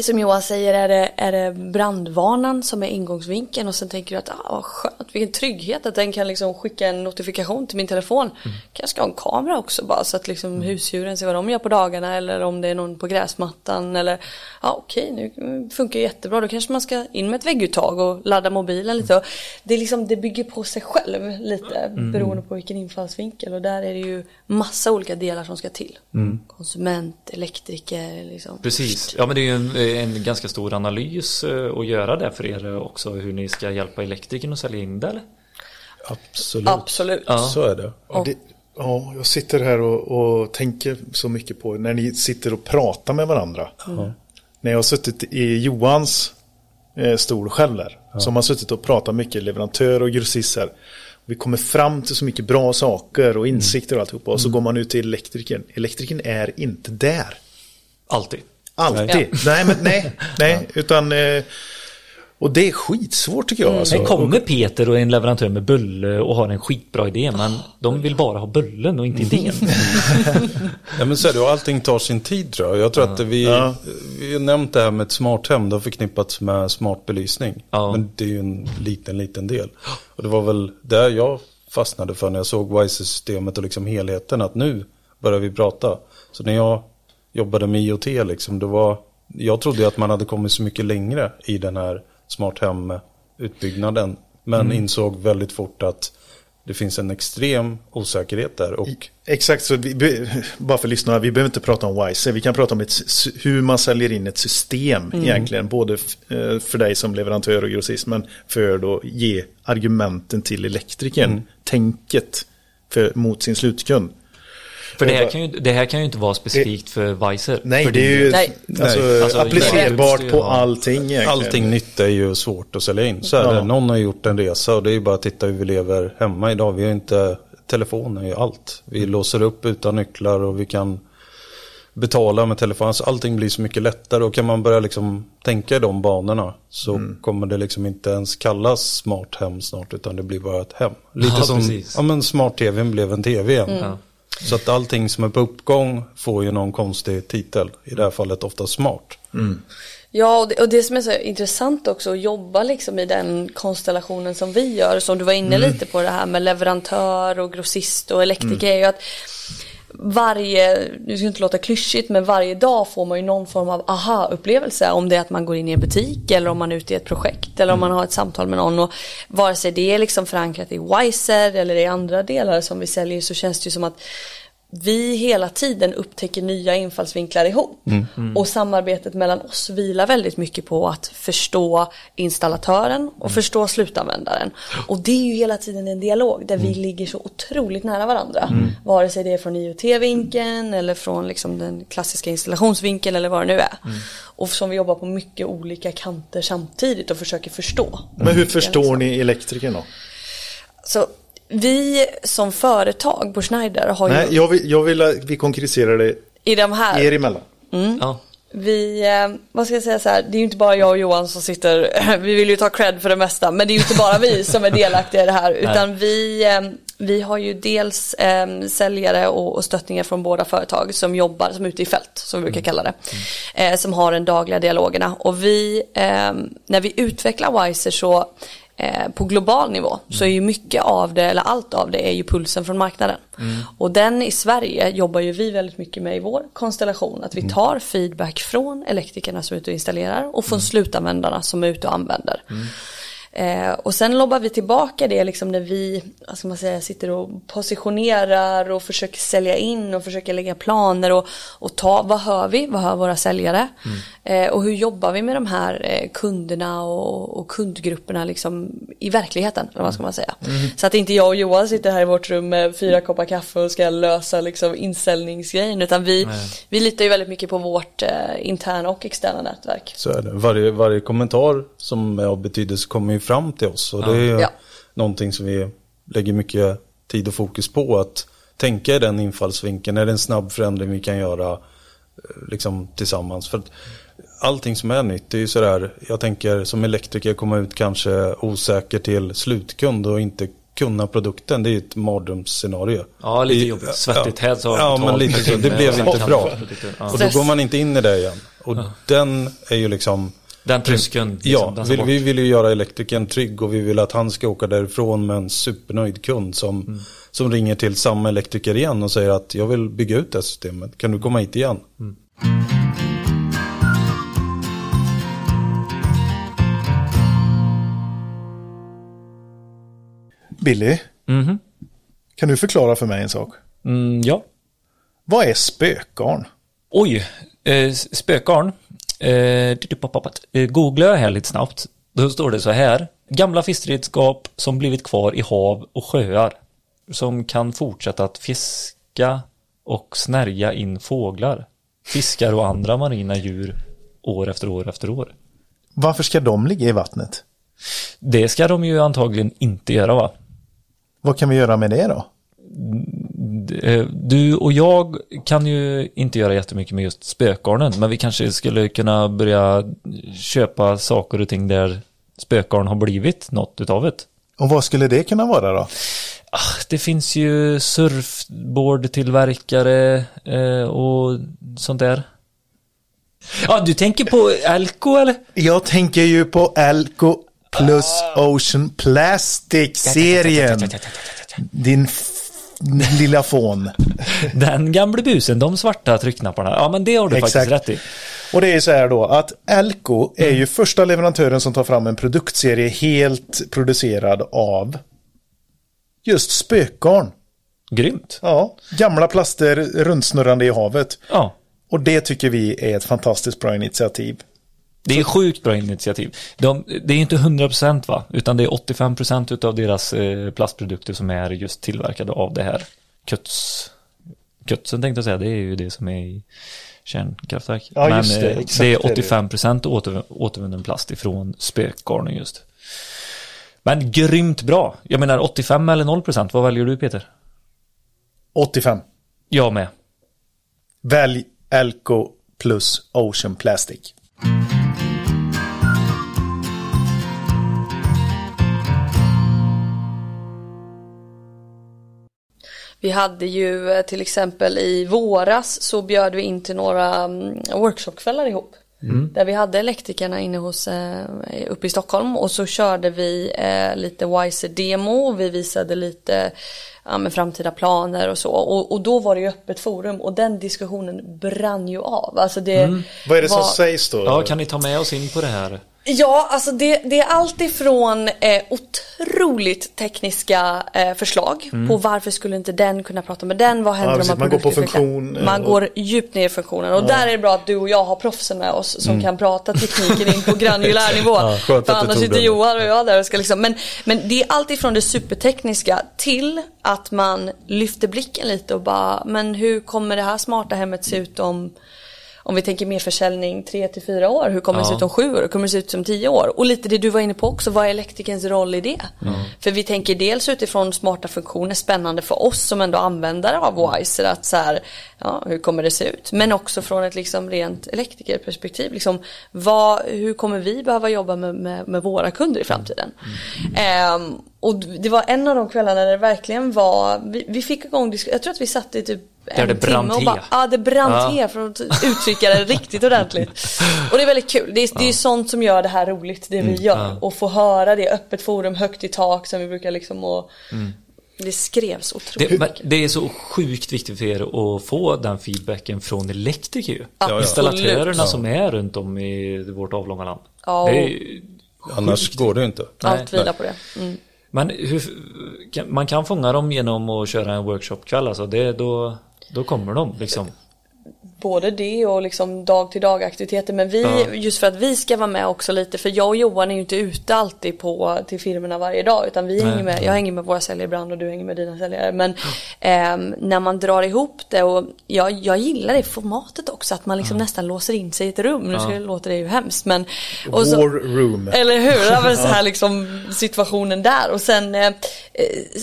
som Johan säger är det, är det brandvarnaren som är ingångsvinkeln? Och sen tänker du att ah, vad skönt, vilken trygghet att den kan liksom skicka en notifikation till min telefon. Kanske ska ha en kamera också bara så att liksom husdjuren ser vad de gör på dagarna eller om det är någon på gräsmattan eller ja okej nu funkar jättebra. Då kanske man ska in med ett vägguttag och ladda mobilen lite. Och Det, är liksom, det bygger på sig själv lite beroende på vilken infallsvinkel. Och där är det ju massa olika delar som ska till. Konsument, elektriker liksom. Precis, ja men det är ju en, en ganska stor analys eh, att göra det för er också hur ni ska hjälpa elektrikern att sälja in det eller? absolut. Absolut. Så är det. Ja, det, ja, jag sitter här och, och tänker så mycket på när ni sitter och pratar med varandra. När jag har suttit i Johans eh, stol själv där. Så har man suttit och pratat mycket leverantör och grossister. Vi kommer fram till så mycket bra saker och insikter och alltihopa. Och så går man ut till elektrikern. Elektrikern är inte där. Alltid. Alltid. Nej, men nej, nej, utan... Eh, och det är skitsvårt tycker jag. Alltså. Sen kommer Peter och en leverantör med bulle och har en skitbra idé men de vill bara ha bullen och inte idén. Ja men så är det, och allting tar sin tid tror jag. Jag tror att vi, Ja. vi har nämnt det här med ett smart hem, det har förknippats med smart belysning. Ja. Men det är ju en liten, liten del. Och det var väl där jag fastnade för när jag såg WISE-systemet och liksom helheten, att nu börjar vi prata. Så när jag jobbade med IoT, liksom, det var, jag trodde att man hade kommit så mycket längre i den här smart hem-utbyggnaden. Men insåg väldigt fort att det finns en extrem osäkerhet där. Och Exakt, så vi, bara för lyssnarna, vi behöver inte prata om Wise, vi kan prata om ett, hur man säljer in ett system egentligen, både eh, för dig som leverantör och grossist, men för att ge argumenten till elektrikern, tänket för, mot sin slutkund. För det här, kan ju, det här kan ju inte vara specifikt för Weiser. Nej, för det är ju Nej. Alltså, Nej. Alltså, applicerbart på allting egentligen. Allting nytt är ju svårt att sälja in. Så är Ja. det. Någon har gjort en resa och det är ju bara att titta hur vi lever hemma idag. Vi har inte, telefonen är ju allt. Vi låser upp utan nycklar och vi kan betala med telefon. Alltså allting blir så mycket lättare och kan man börja liksom tänka i de banorna så Mm. kommer det liksom inte ens kallas smart hem snart utan det blir bara ett hem. Lite Ja, som precis. ja, men smart-tvn blev en tv igen. Ja. Så att allting som är på uppgång får ju någon konstig titel. I det här fallet ofta smart. Ja, och det, och det som är så intressant också att jobba liksom i den konstellationen som vi gör, som du var inne lite på det här med leverantör och grossist och elektriker, är ju att varje, nu ska inte låta klyschigt, men varje dag får man ju någon form av aha-upplevelse. Om det är att man går in i en butik eller om man är ute i ett projekt eller om man har ett samtal med någon. Och vare sig det är liksom förankrat i Wiser eller i andra delar som vi säljer så känns det ju som att vi hela tiden upptäcker nya infallsvinklar ihop. Och samarbetet mellan oss vilar väldigt mycket på att förstå installatören och förstå slutanvändaren. Och det är ju hela tiden en dialog där vi ligger så otroligt nära varandra. Vare sig det är från IoT-vinkeln eller från liksom den klassiska installationsvinkeln eller vad det nu är. Och som vi jobbar på mycket olika kanter samtidigt och försöker förstå. Men hur förstår ni elektrikern då? Så vi som företag på Schneider har ju Nej, jag vill, jag vill att vi konkretiserar det i de här er emellan. Ja. Vi, eh, vad ska jag säga så här, det är ju inte bara jag och Johan som sitter, vi vill ju ta cred för det mesta, men det är ju inte bara vi som är delaktiga i det här, utan vi, eh, vi har ju dels eh, säljare och, och stöttningar från båda företag som jobbar, som är ute i fält, som vi brukar kalla det, eh, som har den dagliga dialogerna. Och vi, eh, när vi utvecklar Wiser så eh, på global nivå så är ju mycket av det, eller allt av det är ju pulsen från marknaden. Och den i Sverige jobbar ju vi väldigt mycket med i vår konstellation. Att vi tar feedback från elektrikerna som är ute och installerar och från slutanvändarna som är ute och använder. Eh, och sen lobbar vi tillbaka det liksom när vi vad ska man säga, sitter och positionerar och försöker sälja in och försöker lägga planer och, och ta, vad hör vi, vad hör våra säljare? Eh, och hur jobbar vi med de här eh, kunderna och, och kundgrupperna liksom i verkligheten, eller vad ska man säga. Så att inte jag och Johan sitter här i vårt rum med fyra koppar kaffe och ska lösa liksom inställningsgrejen, utan vi, vi litar ju väldigt mycket på vårt eh, interna och externa nätverk. Så är det. Varje, varje kommentar som är av betydelse kommer ju fram till oss. Och det är ju Ja. någonting som vi lägger mycket tid och fokus på. Att tänka i den infallsvinkeln. Är det en snabb förändring vi kan göra eh, liksom, tillsammans? För att allting som är nytt, det är ju sådär. Jag tänker som elektriker komma ut kanske osäker till slutkund och inte kunna produkten. Det är ju ett mardrömsscenario. Ja, lite I- jobbigt. Svettigt här så Ja, men lite så. Det blev inte bra. Ja. Och då går man inte in i det igen. Och den är ju liksom Den tröskeln. liksom, Ja, den ska vi, bort. vi vill ju göra elektrikern trygg och vi vill att han ska åka därifrån med en supernöjd kund som, Mm. som ringer till samma elektriker igen och säger att jag vill bygga ut det här systemet. Kan du komma hit igen? Mm. Billy, Mhm. kan du förklara för mig en sak? Mm, ja. Vad är spökgarn? Oj, eh, spökgarn. Eh, googlar jag här lite snabbt. Då står det så här. Gamla fiskredskap som blivit kvar i hav och sjöar. Som kan fortsätta att fiska och snärja in fåglar. Fiskar och andra marina djur år efter år efter år. Varför ska de ligga i vattnet? Det ska de ju antagligen inte göra va? Vad kan vi göra med det då? eh, du och jag kan ju inte göra jättemycket med just spökgarnen, men vi kanske skulle kunna börja köpa saker och ting där spökgarn har blivit något utav det. Och vad skulle det kunna vara då? Ah, Det finns ju surfboardtillverkare eh, och sånt där. Ja, du tänker på Elko eller? Jag tänker ju på Elko plus Ocean Plastic-serien. Din lilla fån. Den gamle busen, de svarta tryckknapparna. Ja, men det har du Exakt. faktiskt rätt i. Och det är så här då att Elko är ju första leverantören som tar fram en produktserie helt producerad av just spökgarn. Grymt. Ja, gamla plaster rundsnurrande i havet. Ja, Och det tycker vi är ett fantastiskt bra initiativ. Det är sjukt bra initiativ. De, det är inte 100% va, utan det är 85% utav deras eh, plastprodukter som är just tillverkade av det här kötts... Kötsen tänkte jag säga, det är ju det som är i kärnkraftverk. Ja, Men just det, eh, det är det är det. 85% åter, återvunnen plast ifrån spökgarnen just. Men grymt bra. Jag menar 85 eller 0%, vad väljer du Peter? 85. Jag med. Välj Elko plus Ocean Plastic. Vi hade ju eh, till exempel i våras så bjöd vi in till några mm, workshopkvällar ihop. Där vi hade elektrikerna inne hos, eh, uppe i Stockholm och så körde vi eh, lite Wiser demo och vi visade lite ja, med framtida planer och så. Och, och då var det ju öppet forum och den diskussionen brann ju av. Alltså det Vad är det som sägs då? Ja, kan ni ta med oss in på det här? Ja, alltså det, det är allt ifrån eh, otroligt tekniska eh, förslag på varför skulle inte den kunna prata med den, vad händer Ja, om man Man går på funktion, eh, Man och- går djupt ner i funktionen. Och där är det bra att du och jag har proffsen med oss som kan prata tekniken in på granulär nivå. skönt För annars sitter. Johan och jag där och ska liksom, men, men det är allt ifrån det supertekniska till att man lyfter blicken lite och bara, men hur kommer det här smarta hemmet se ut om om vi tänker mer försäljning 3 till 4 år, hur kommer det se Ja. ut om 7 år? Hur kommer det se ut om 10 år? Och lite det du var inne på också, vad är elektrikerns roll i det? För vi tänker dels utifrån smarta funktioner, spännande för oss som ändå användare av Wiser att så här, ja, hur kommer det se ut? Men också från ett liksom rent elektrikerperspektiv, liksom, vad, hur kommer vi behöva jobba med, med, med våra kunder i framtiden? Ehm, och det var en av de kvällarna där det verkligen var, vi, vi fick igång, jag tror att vi satt i typ Där en det brann timme och bara, ja det brann Ja. te för att uttrycka det riktigt ordentligt. Och det är väldigt kul. Det är, det är sånt som gör det här roligt, det vi gör. Och få höra det, öppet forum, högt i tak som vi brukar liksom och Det skrevs otroligt. Det, men det är så sjukt viktigt för er att få den feedbacken från elektriker ju. Absolut. Installatörerna som är runt om i vårt avlånga land. Ja. Det är, ju- Annars går det ju inte. Allt vilar på det. Mm men hur, man kan fånga dem genom att köra en workshopkväll alltså. Det, då, då kommer de liksom. Både det och liksom dag till dag aktiviteter. Men vi, Ja. just för att vi ska vara med också lite. För jag och Johan är ju inte ute alltid på, till firmorna varje dag. Utan vi hänger med, jag hänger med våra säljare ibland och du hänger med dina säljare. Men ehm, när man drar ihop det och jag, jag gillar det formatet också. Att man liksom nästan låser in sig i ett rum. Nu ska, låter det ju hemskt men. och så- War room. Eller hur? Det var så här liksom situationen där. Och sen eh, eh,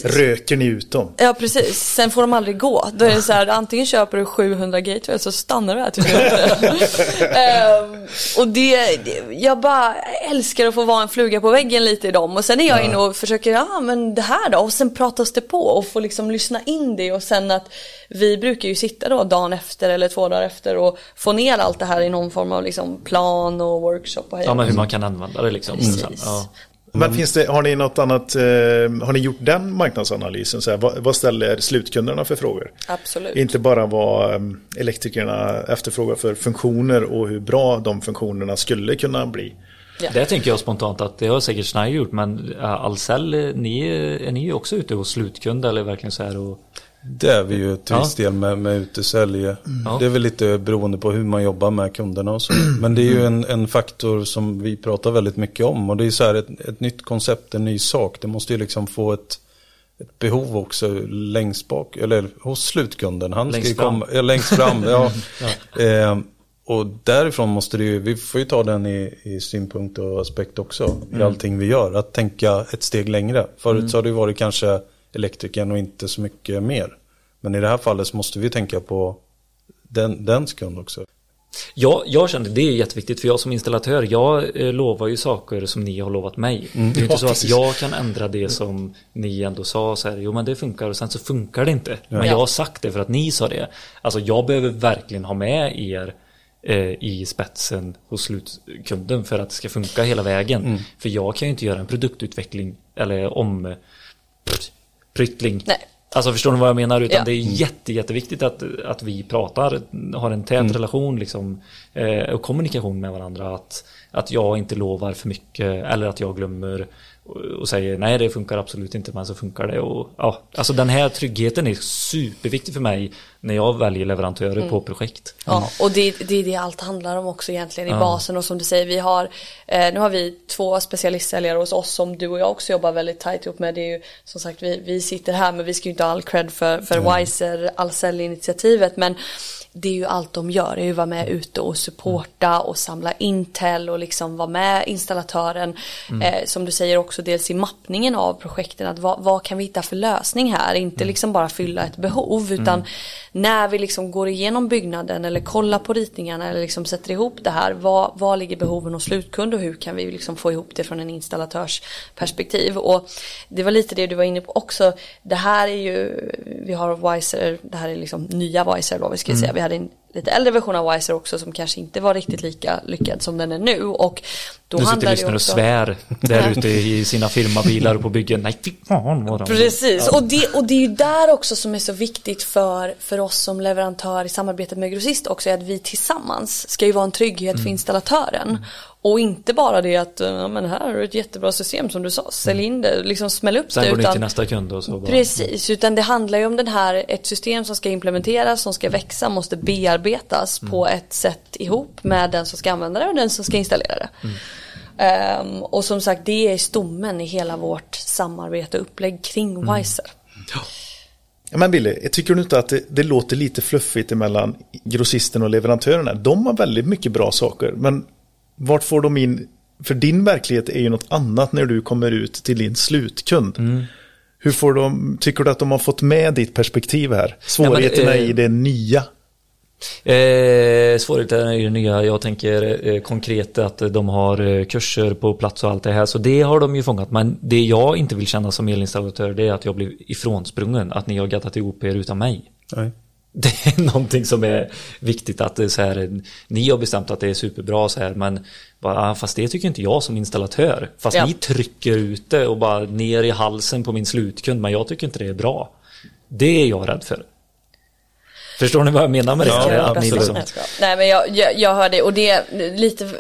Röker ni ut dem? Ja precis, sen får de aldrig gå. Då är det så här, antingen köper du 700 gateway så stannar du här tills du Ehm, Och det, jag bara älskar att få vara en fluga på väggen lite i dem. Och sen är jag inne och försöker, ja men det här då? Och sen pratas det på och få liksom lyssna in det. Och sen att vi brukar ju sitta då dagen efter eller två dagar efter och få ner allt det här i någon form av liksom plan och workshop och hej Ja men hur man kan använda det liksom. Precis. Ja. Men finns det, har ni något annat, eh, har ni gjort den marknadsanalysen? Så här, vad, vad ställer slutkunderna för frågor? Absolut. Inte bara vad eh, elektrikerna efterfrågar för funktioner och hur bra de funktionerna skulle kunna bli. Det tänker jag spontant att det har säkert Schneider gjort men äh, Ahlsell, ni, är ni också ute hos slutkund eller verkligen så här och Det är vi ju till Ja. viss del med, med utesälj. Ja. Det är väl lite beroende på hur man jobbar med kunderna och så. Men det är ju en, en faktor som vi pratar väldigt mycket om. Och det är så här ett, ett nytt koncept, en ny sak. Det måste ju liksom få ett, ett behov också längst bak, eller hos slutkunden. Han Längst ska ju fram. komma, ja, längst fram. ja. Eh, och därifrån måste det ju, vi får ju ta den i, i synpunkt och aspekt också. I allting vi gör. Att tänka ett steg längre. Förut så har det ju varit kanske elektrikern och inte så mycket mer. Men i det här fallet så måste vi tänka på den, den kund också. Jag, jag kände det är jätteviktigt för jag som installatör, jag eh, lovar ju saker som ni har lovat mig. Det är inte Ja, så att jag kan ändra det som ni ändå sa så här, jo men det funkar och sen så funkar det inte. Men Ja. jag har sagt det för att ni sa det. Alltså jag behöver verkligen ha med er eh, i spetsen hos slutkunden för att det ska funka hela vägen. För jag kan ju inte göra en produktutveckling eller om eh, pryttling. Nej. Alltså förstår ni vad jag menar? Utan Ja. det är jätte, jätteviktigt att, att vi pratar, har en tät relation liksom, eh, och kommunikation med varandra. Att, att jag inte lovar för mycket eller att jag glömmer och, säger nej det funkar absolut inte men så funkar det. Och, ja, alltså den här tryggheten är superviktig för mig när jag väljer leverantörer på projekt. Ja, och det, det är det allt handlar om också egentligen i basen och som du säger, vi har, eh, nu har vi två specialistsäljare hos oss som du och jag också jobbar väldigt tajt ihop med. Det är ju som sagt, vi, vi sitter här men vi ska ju inte ha all cred för, för Wiser, all säljinitiativet men det är ju allt de gör, det är ju att vara med ute och supporta och samla intel och liksom vara med installatören. Eh, som du säger också dels i mappningen av projekten, att vad, vad kan vi hitta för lösning här? Inte liksom bara fylla ett behov utan när vi liksom går igenom byggnaden eller kollar på ritningarna eller liksom sätter ihop det här, vad, vad ligger behoven hos slutkund och hur kan vi liksom få ihop det från en installatörsperspektiv? Och det var lite det du var inne på också, det här är ju, vi har Wiser, det här är liksom nya Wiser då vi ska säga, hade en lite äldre version av Wiser också som kanske inte var riktigt lika lyckad som den är nu och då Nu sitter lyssnare och också svär där ute i sina firmabilar och på byggen. Nej fy fan vad de... Precis, och, det, och det är ju där också som är så viktigt för, för oss som leverantör i samarbetet med grossist också, är att vi tillsammans ska ju vara en trygghet Mm. för installatören. Och inte bara det att, ja men här har du ett jättebra system som du sa, sälj in det, liksom smäll upp Sen det. går det utan- till nästa kund och så bara... Precis, utan det handlar ju om den här, ett system som ska implementeras, som ska växa, måste bearbetas Mm. på ett sätt ihop med den som ska använda det och den som ska installera det. Mm. Ehm, och som sagt, det är stommen i hela vårt samarbete och upplägg kring Mm. Wiser. Ja, men Billy, tycker du inte att det, det låter lite fluffigt emellan grossisten och leverantörerna? De har väldigt mycket bra saker, men vart får de in? För din verklighet är ju något annat när du kommer ut till din slutkund. Mm. Hur får de, tycker du att de har fått med ditt perspektiv här? Svårigheterna eh, i det nya? Eh, svårigheten är ju nya, jag tänker eh, konkret att de har eh, kurser på plats och allt det här, så det har de ju fångat. Men det jag inte vill känna som elinstallatör, det är att jag blir ifrånsprungen, att ni har gattat ihop er utan mig. Nej. Det är någonting som är viktigt att det är så här, ni har bestämt att det är superbra så här, men bara, ah, fast det tycker inte jag som installatör. Fast Ja. ni trycker ut det och bara ner i halsen på min slutkund, men jag tycker inte det är bra. Det är jag rädd för. Förstår ni vad jag menar med det? Ja, absolut. liksom, Nej men jag, jag, jag hör det och det är lite,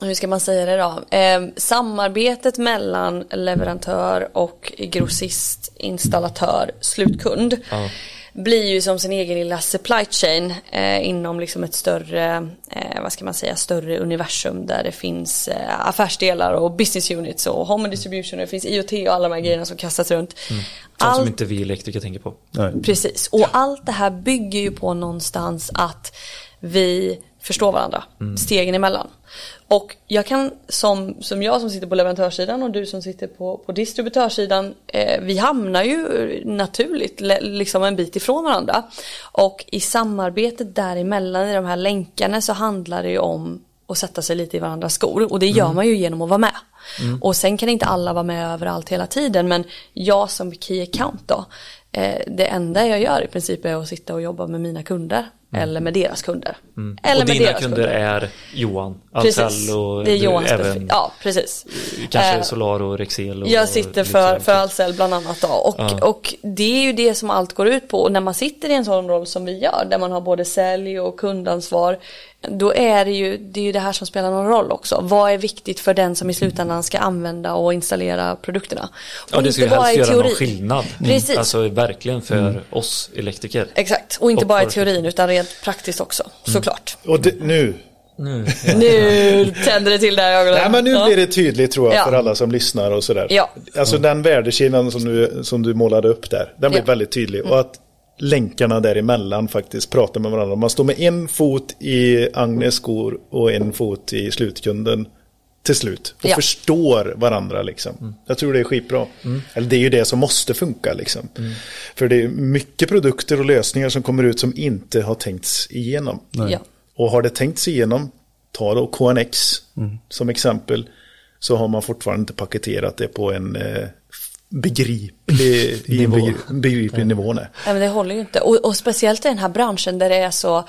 hur ska man säga det då? Eh, samarbetet mellan leverantör och grossist, installatör, slutkund blir ju som sin egen lilla supply chain eh, inom liksom ett större, eh, vad ska man säga, större universum där det finns eh, affärsdelar och business units och home and distribution och det finns IoT och alla de här grejerna som kastas runt. sånt Allt som inte vi elektriker tänker på. Nej. Precis, och allt det här bygger ju på någonstans att vi förstår varandra, stegen emellan. Och jag kan, som, som jag som sitter på leverantörssidan och du som sitter på, på distributörssidan, eh, vi hamnar ju naturligt le, liksom en bit ifrån varandra. Och i samarbetet däremellan, i de här länkarna, så handlar det ju om att sätta sig lite i varandras skor. Och det gör man ju genom att vara med. Och sen kan inte alla vara med överallt hela tiden, men jag som key account då, eh, det enda jag gör i princip är att sitta och jobba med mina kunder. Eller med deras kunder. Eller och med dina deras kunder är Johan Alsell och det är Johans även. Ja, precis. kanske Eh, Solar och Rexel. Och Jag sitter för, för Ahlsell bland annat då. Och, Ja. och det är ju det som allt går ut på. Och när man sitter i en sån roll som vi gör, där man har både sälj och kundansvar, då är det ju det, är ju det här som spelar någon roll också. Vad är viktigt för den som i slutändan ska använda och installera produkterna? Och Ja, det ska ju helst i göra någon skillnad. Precis. Alltså verkligen för oss elektriker. Exakt, och inte Och bara i teorin utan rent praktiskt också, såklart. Och det, nu, Nu. Nu tänder det till där ögonen. Nej, men nu Ja. blir det tydligt tror jag Ja. för alla som lyssnar och sådär. Ja. Alltså den värdekedjan som du, som du målade upp där, den blir Ja. väldigt tydlig. Och att länkarna däremellan faktiskt pratar med varandra. Man står med en fot i Agnes skor och en fot i slutkunden till slut. Och Ja. förstår varandra liksom. Jag tror det är skitbra. Eller det är ju det som måste funka liksom. För det är mycket produkter och lösningar som kommer ut som inte har tänkts igenom. Ja. Och har det tänkts igenom, ta då KNX som exempel, så har man fortfarande inte paketerat det på en eh, begriplig, Nivå. begri- begriplig nivå. Nej. Men det håller ju inte. Och, och speciellt i den här branschen där det är så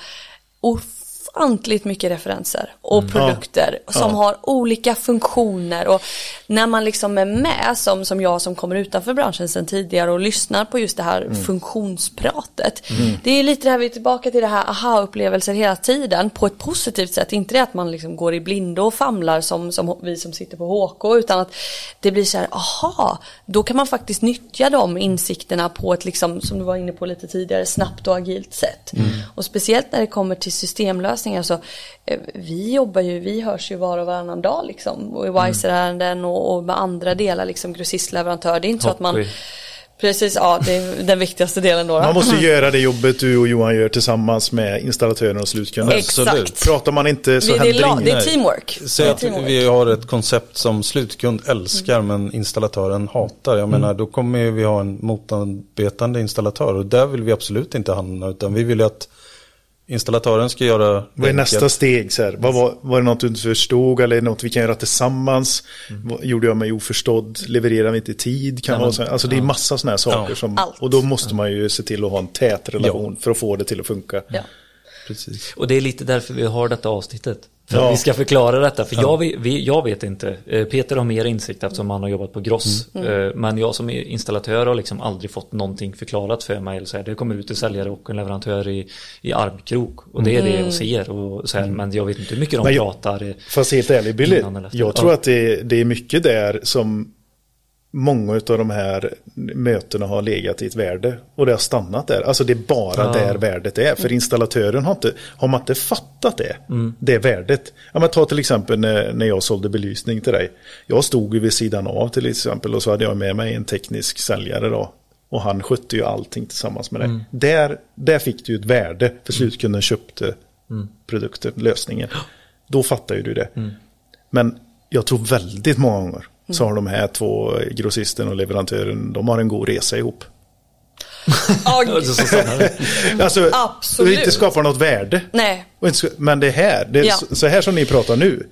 ofantligt mycket referenser och produkter som Mm. Ja. har olika funktioner. Och när man liksom är med, som, som jag som kommer utanför branschen sedan tidigare och lyssnar på just det här Mm. funktionspratet. Det är lite det här, vi är tillbaka till det här aha-upplevelser hela tiden på ett positivt sätt. Inte det att man liksom går i blindo och famlar som, som vi som sitter på HK utan att det blir så här, aha, då kan man faktiskt nyttja de insikterna på ett, liksom, som du var inne på lite tidigare, snabbt och agilt sätt. Och speciellt när det kommer till systemlösningar så eh, vi jobbar ju, vi hörs ju var och varannan dag liksom. Och i Wiser-ärenden och, och med andra delar, liksom grossistleverantör. Det är inte så att man. Precis, ja det är den viktigaste delen då. då. Man måste göra det jobbet du och Johan gör tillsammans med installatören och slutkunden. Exakt. Pratar man inte så det, det, är, händer la- det är inget. teamwork. Det Säg är att teamwork. vi har ett koncept som slutkund älskar men installatören hatar. Jag menar då kommer ju vi ha en motarbetande installatör och där vill vi absolut inte hamna utan vi vill ju att installatören ska göra Vad är enkelt. nästa steg? Så här? Vad var, var det något du inte förstod eller något vi kan göra tillsammans? Vad gjorde jag mig oförstådd? Levererar vi inte i tid? Kan vara så. Alltså det är massa sådana här saker. Ja. Som, Allt. och då måste man ju se till att ha en tät relation för att få det till att funka. Ja. Precis. Och det är lite därför vi har detta avsnittet. För att Ja. vi ska förklara detta. För jag, vi, jag vet inte. Eh, Peter har mer insikt eftersom han har jobbat på Gross. Eh, Men jag som installatör har liksom aldrig fått någonting förklarat för mig. Eller så här, det kommer ut en säljare och en leverantör i, i armkrok. Och det är det jag ser. Och så här, Men jag vet inte hur mycket de Men jag- pratar. eh, Fast helt ärligt Billy, jag tror Ja. att det, det är mycket där som många av de här mötena har legat i ett värde och det har stannat där. Alltså det är bara Ja. där värdet är. För installatören har inte, har man inte fattat det, det värdet. Ja, men ta till exempel när, när jag sålde belysning till dig. Jag stod ju vid sidan av till exempel och så hade jag med mig en teknisk säljare då. Och han skötte ju allting tillsammans med dig. Där, där fick du ett värde för slutkunden köpte produkten, lösningen. Då fattar ju du det. Men jag tror väldigt många gånger så har de här två grossisten och leverantören, de har en god resa ihop. Ja, det. Alltså, Absolut. och inte skapar något värde. Nej, Men det här, det, Ja. så- här som ni pratar nu,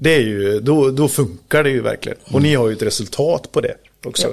det är ju, då, då funkar det ju verkligen. Och ni har ju ett resultat på det också.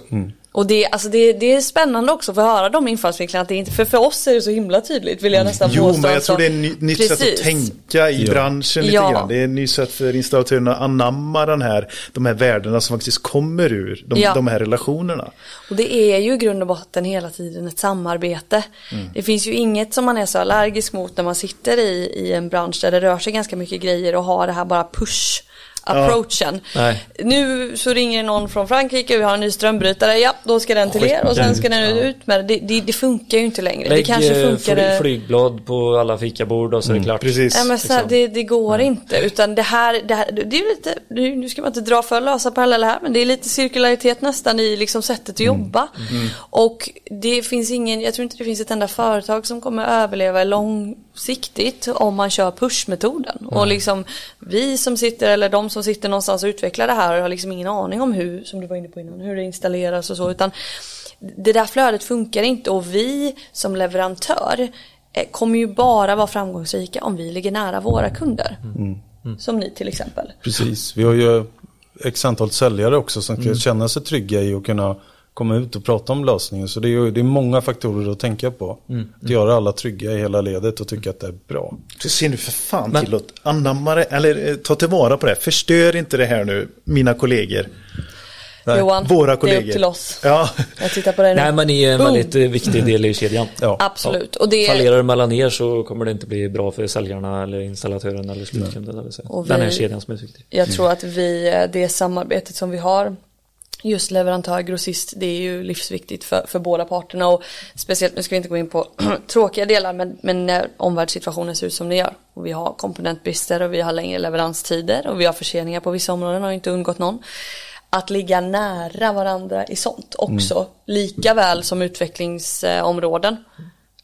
Och det, alltså det, det är spännande också att få höra de infallsvinklarna. Att det inte, för för oss är det så himla tydligt vill jag nästan Jo, påstå. men jag alltså. tror det är ett ny, nytt sätt att Precis. tänka i Ja. branschen lite Ja. grann. Det är ett nytt sätt för installatörerna att anamma den här, de här värdena som faktiskt kommer ur de, Ja. de här relationerna. Och det är ju i grund och botten hela tiden ett samarbete. Mm. Det finns ju inget som man är så allergisk mot när man sitter i, i en bransch där det rör sig ganska mycket grejer och har det här bara push approachen. Nej. Nu så ringer någon från Frankrike och vi har en ny strömbrytare. Ja, då ska den till er och sen ska den ut med det. Det, det funkar ju inte längre. det Lägg kanske eh, funkar. fly, flygblad på alla fikabord och så är det klart. Precis. Ja, men så här, liksom. det, det går inte. Utan det här, det här, det är lite, nu ska man inte dra för lösa paralleller här, men det är lite cirkularitet nästan i liksom sättet att jobba. Och det finns ingen, jag tror inte det finns ett enda företag som kommer överleva långsiktigt om man kör pushmetoden. Och liksom vi som sitter, eller de som sitter någonstans och utvecklar det här har liksom ingen aning om hur, som du var inne på innan, hur det installeras och så. Utan det där flödet funkar inte och vi som leverantör eh, kommer ju bara vara framgångsrika om vi ligger nära våra kunder. Som ni till exempel. Precis, vi har ju x antal säljare också som ska känna sig trygga i att kunna komma ut och prata om lösningen. Så det är, det är många faktorer att tänka på. Att göra alla trygga i hela ledet och tycka att det är bra. Så ser nu för fan Men- till att anamma det, eller eh, ta tillvara på det. Förstör inte det här nu, mina kollegor. Johan, Våra det är kollegor. upp till oss. Ja, Jag tittar på dig nu. Nej men ni är en Boom. väldigt eh, viktig del i kedjan. Ja. Absolut. Och det Fallerar det mellan er så kommer det inte bli bra för säljarna eller installatören eller slutkunden. Eller så. Och Den här vi- kedjan som är viktig. Jag tror att vi, eh, det samarbetet som vi har Just leverantör, grossist, det är ju livsviktigt för, för båda parterna och speciellt, nu ska vi inte gå in på tråkiga delar men, men när omvärldssituationen ser ut som den gör och vi har komponentbrister och vi har längre leveranstider och vi har förseningar på vissa områden har inte undgått någon. Att ligga nära varandra i sånt också, lika väl som utvecklingsområden.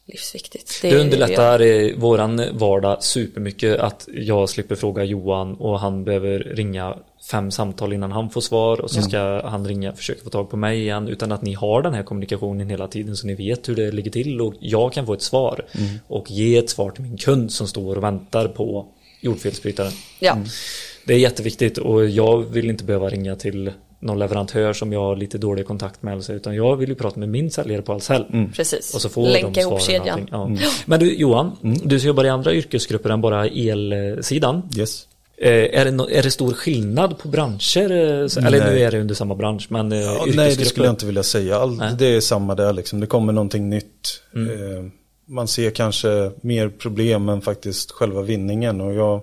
Livsviktigt. Det gör. underlättar eh, våran vardag supermycket att jag slipper fråga Johan och han behöver ringa fem samtal innan han får svar och så ska han ringa och försöka få tag på mig igen utan att ni har den här kommunikationen hela tiden så ni vet hur det ligger till och jag kan få ett svar och ge ett svar till min kund som står och väntar på jordfelsbrytaren. Ja, Det är jätteviktigt och jag vill inte behöva ringa till någon leverantör som jag har lite dålig kontakt med alltså, utan jag vill ju prata med min säljare på Ahlsell. precis. Och så får Länka de ihop kedjan. Ja. Men du Johan, du jobbar i andra yrkesgrupper än bara elsidan. Yes. Eh, Är det, no- är det stor skillnad på branscher? eh, Eller Nej. nu är det under samma bransch, men eh, Ja, nej, det skulle jag inte vilja säga. All, Nej. det är samma där liksom. Det kommer någonting nytt. Eh, man ser kanske mer problem än faktiskt själva vinningen. Och jag,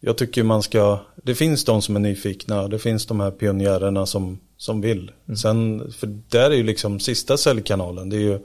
jag tycker man ska, det finns de som är nyfikna. Det finns de här pionjärerna som, som vill. Sen, för där är ju liksom sista säljkanalen. Det är ju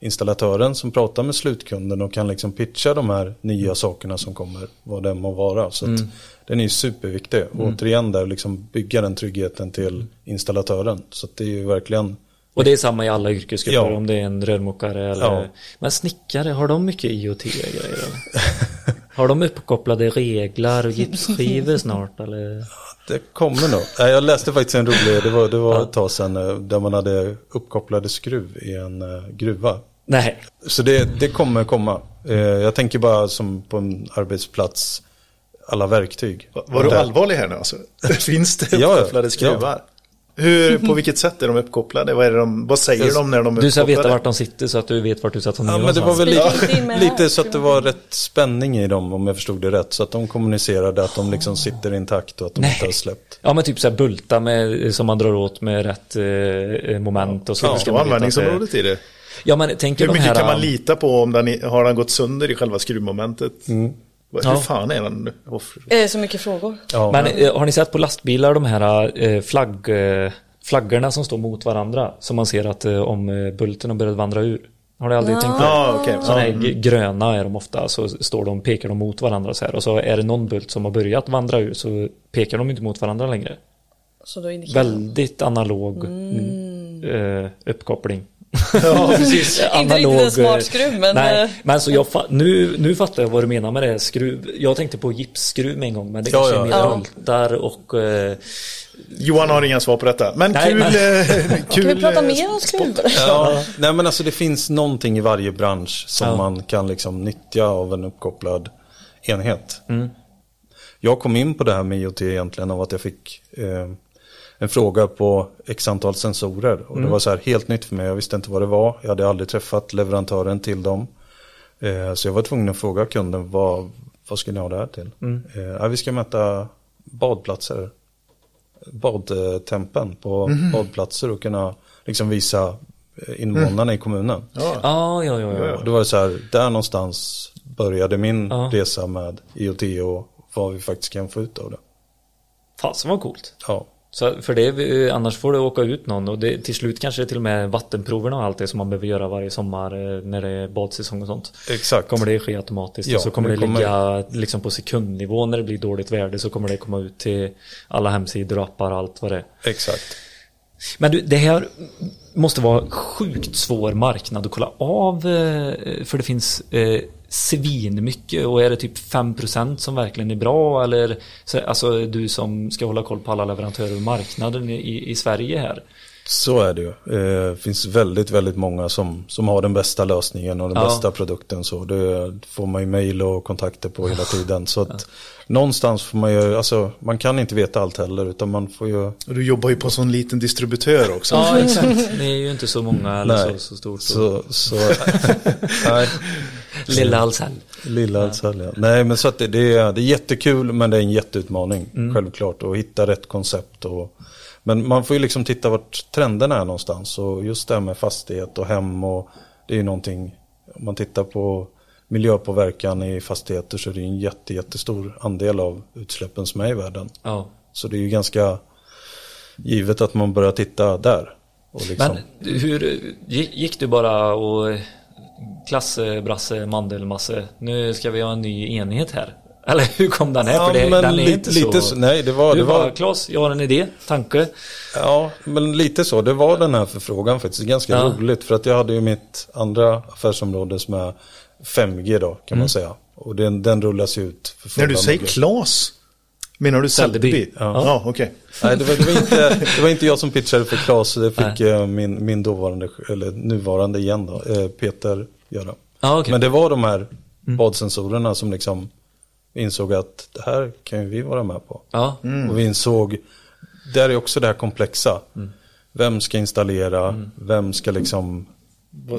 installatören som pratar med slutkunden och kan liksom pitcha de här nya sakerna som kommer, vad det må vara. Så att den är ju superviktig. Och återigen där liksom bygga den tryggheten till installatören. Så det är ju verkligen Och det är samma i alla yrkesgrupper, Ja. om det är en rörmokare eller... Ja. Men snickare, har de mycket IoT-grejer? har de uppkopplade reglar och gipsskivor snart eller? Det kommer nog. Jag läste faktiskt en rolig, det var, det var ett tag sedan, eh, där man hade uppkopplade skruv i en eh, gruva. Nej. Så det, det kommer komma. Eh, Jag tänker bara som på en arbetsplats, alla verktyg. Var du Där- allvarlig här nu alltså? Finns det Ja, ja. uppkopplade skruvar? Hur, på vilket sätt är de uppkopplade? Vad, är det de, vad säger de när de är Du ska uppkopplade? veta vart de sitter så att du vet vart du sätter ner Ja, men det var väl lite, lite så att det var rätt spänning i dem om jag förstod det rätt. Så att de kommunicerade att de liksom sitter intakt och att de Nej. inte har släppt. Ja men typ så här bulta med, som man drar åt med rätt eh, moment och så. Ja, det- användningsområdet i det. Ja men tänk er Hur de mycket här... kan man lita på om den har den gått sönder i själva skruvmomentet? Vad- Hur Ja. fan är den? Åh, Eh, Så mycket frågor. Ja, Men eh, har ni sett på lastbilar de här eh, flagg, flaggorna som står mot varandra? Som man ser att om bulten har börjat vandra ur. Har ni aldrig tänkt på det? Ja, okej. Sådana Ja. här gröna är de ofta, så står de, pekar de mot varandra så här. Och så är det någon bult som har börjat vandra ur så pekar de inte mot varandra längre. Så då indikerar Väldigt analog eh, uppkoppling. Ja, precis. Inte riktigt en smart skruv, men, Nej, eh, men så jag fa- nu, nu fattar jag vad du menar med det. Skruv. Jag tänkte på gipsskruv med en gång, men det Ja, kanske ja. är mer Ja. bultar och... Eh, Johan har inga svar på detta. Men Nej, kul, men- eh, kul. Kan vi prata eh, mer om skruvar? Ja, nej men alltså det finns någonting i varje bransch som Ja. man kan liksom nyttja av en uppkopplad enhet. Mm. Jag kom in på det här med IoT egentligen av att jag fick eh, en fråga på x antal sensorer. Och Mm. det var så här helt nytt för mig, jag visste inte vad det var. Jag hade aldrig träffat leverantören till dem. Eh, så jag var tvungen att fråga kunden, vad, vad ska ni ha det här till? Mm. Eh, ja, vi ska mäta badplatser badtempen på Mhm. badplatser och kunna liksom visa invånarna i kommunen. Ja. ja, ja, ja, ja. Och det var så här, där någonstans började min Ja. resa med IoT och vad vi faktiskt kan få ut av det. Fasen vad coolt. Ja, Så för det, annars får det åka ut någon och det, till slut kanske till och med vattenproverna och allt det som man behöver göra varje sommar eh, när det är badsäsong och sånt. exakt. Kommer det ske automatiskt Ja, och så kommer det, det kommer- ligga liksom på sekundnivå när det blir dåligt värde så kommer det komma ut till alla hemsidor och appar och allt vad det är. Exakt. Men du, det här måste vara sjukt svår marknad att kolla av eh, för det finns eh, svin mycket och är det typ 5% som verkligen är bra eller så, alltså du som ska hålla koll på alla leverantörer och marknaden i, i Sverige här. Så är det ju. Eh, Det finns väldigt, väldigt många som, som har den bästa lösningen och den Ja. bästa produkten. Så det får man ju mejl och kontakter på hela tiden. Så att någonstans får man ju, alltså man kan inte veta allt heller utan man får ju Och du jobbar ju på en sån liten distributör också. Ja exakt, det är ju inte så många eller Nej. så, så stort. Så, så nej, Lilla Ahlsell. lilla alltså, ja. Nej men så att det, det, är, det är jättekul men det är en jätteutmaning Mm. självklart att hitta rätt koncept. Och, men man får ju liksom titta vart trenderna är någonstans och just det här med fastighet och hem och det är ju någonting, om man tittar på miljöpåverkan i fastigheter så är det ju en jätte, jättestor andel av utsläppen som är i världen. Ja. Så det är ju ganska givet att man börjar titta där. Och liksom, Men hur gick gick du bara och klasse, brasse, mandelmasse, nu ska vi ha en ny enhet här? Eller hur kom den här? Ja, För det, men den är lite- inte lite så... nej, det var- Du det var- bara, Claes, jag har en idé, tanke. Ja, men lite så. Det var den här förfrågan faktiskt. Ganska Ja. roligt för att jag hade ju mitt andra affärsområde som är 5G då kan man säga. Och den, den rullas ju ut. För När du säger möjligheter. Menar du? Sälleby? Ja. Ja, okej. Nej, det var, det, var inte, det var inte jag som pitchade för Claes, det fick eh, min, min dåvarande, eller nuvarande igen då, eh, Peter göra. Ja, okej. Men det var de här badsensorerna som liksom insåg att det här kan ju vi vara med på. Ja, Och vi insåg, där är också det här komplexa. Vem ska installera, vem ska liksom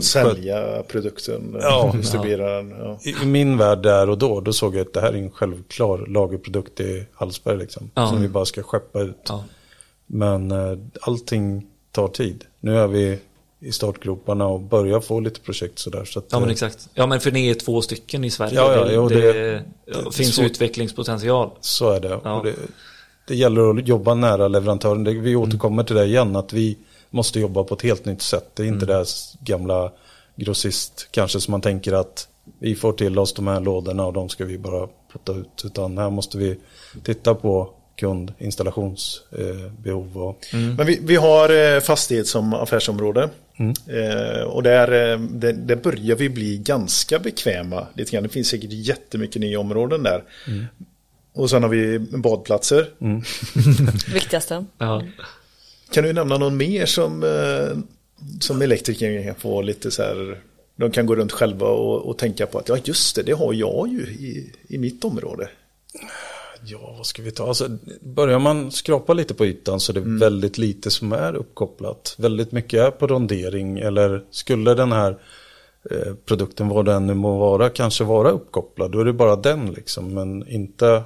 Sälja produkten, Ja. distribuera den. Ja. I min värld där och då, då såg jag att det här är en självklar lagerprodukt i Hallsberg liksom. Ja. Som vi bara ska skeppa ut. ja. Men eh, allting tar tid. Nu är vi i startgroparna och börjar få lite projekt sådär. Så att, ja men eh, exakt. Ja men för ni är två stycken i Sverige. Ja, ja, det, jo, det, det- det finns svårt. utvecklingspotential. Så är det. Ja. Och det. Det gäller att jobba nära leverantören. Det, vi återkommer till det igen, att vi måste jobba på ett helt nytt sätt. Det är inte det här gamla grossist kanske som man tänker att vi får till oss de här lådorna och de ska vi bara putta ut. Utan här måste vi titta på kund, installationsbehov och Men vi, vi har eh, fastighet som affärsområde. Eh, och där, eh, det, där börjar vi bli ganska bekväma. Lite grann. Det finns säkert jättemycket nya områden där. Och sen har vi badplatser. Viktigaste. Ja. Kan du nämna någon mer som, eh, som elektriker kan få lite så här. De kan gå runt själva och, och tänka på att ja just det, det har jag ju i, i mitt område. Ja, vad ska vi ta? Alltså, börjar man skrapa lite på ytan så är det väldigt lite som är uppkopplat. Väldigt mycket är på rondering eller skulle den här eh, produkten, vad den nu må vara, kanske vara uppkopplad. Då är det bara den liksom, men inte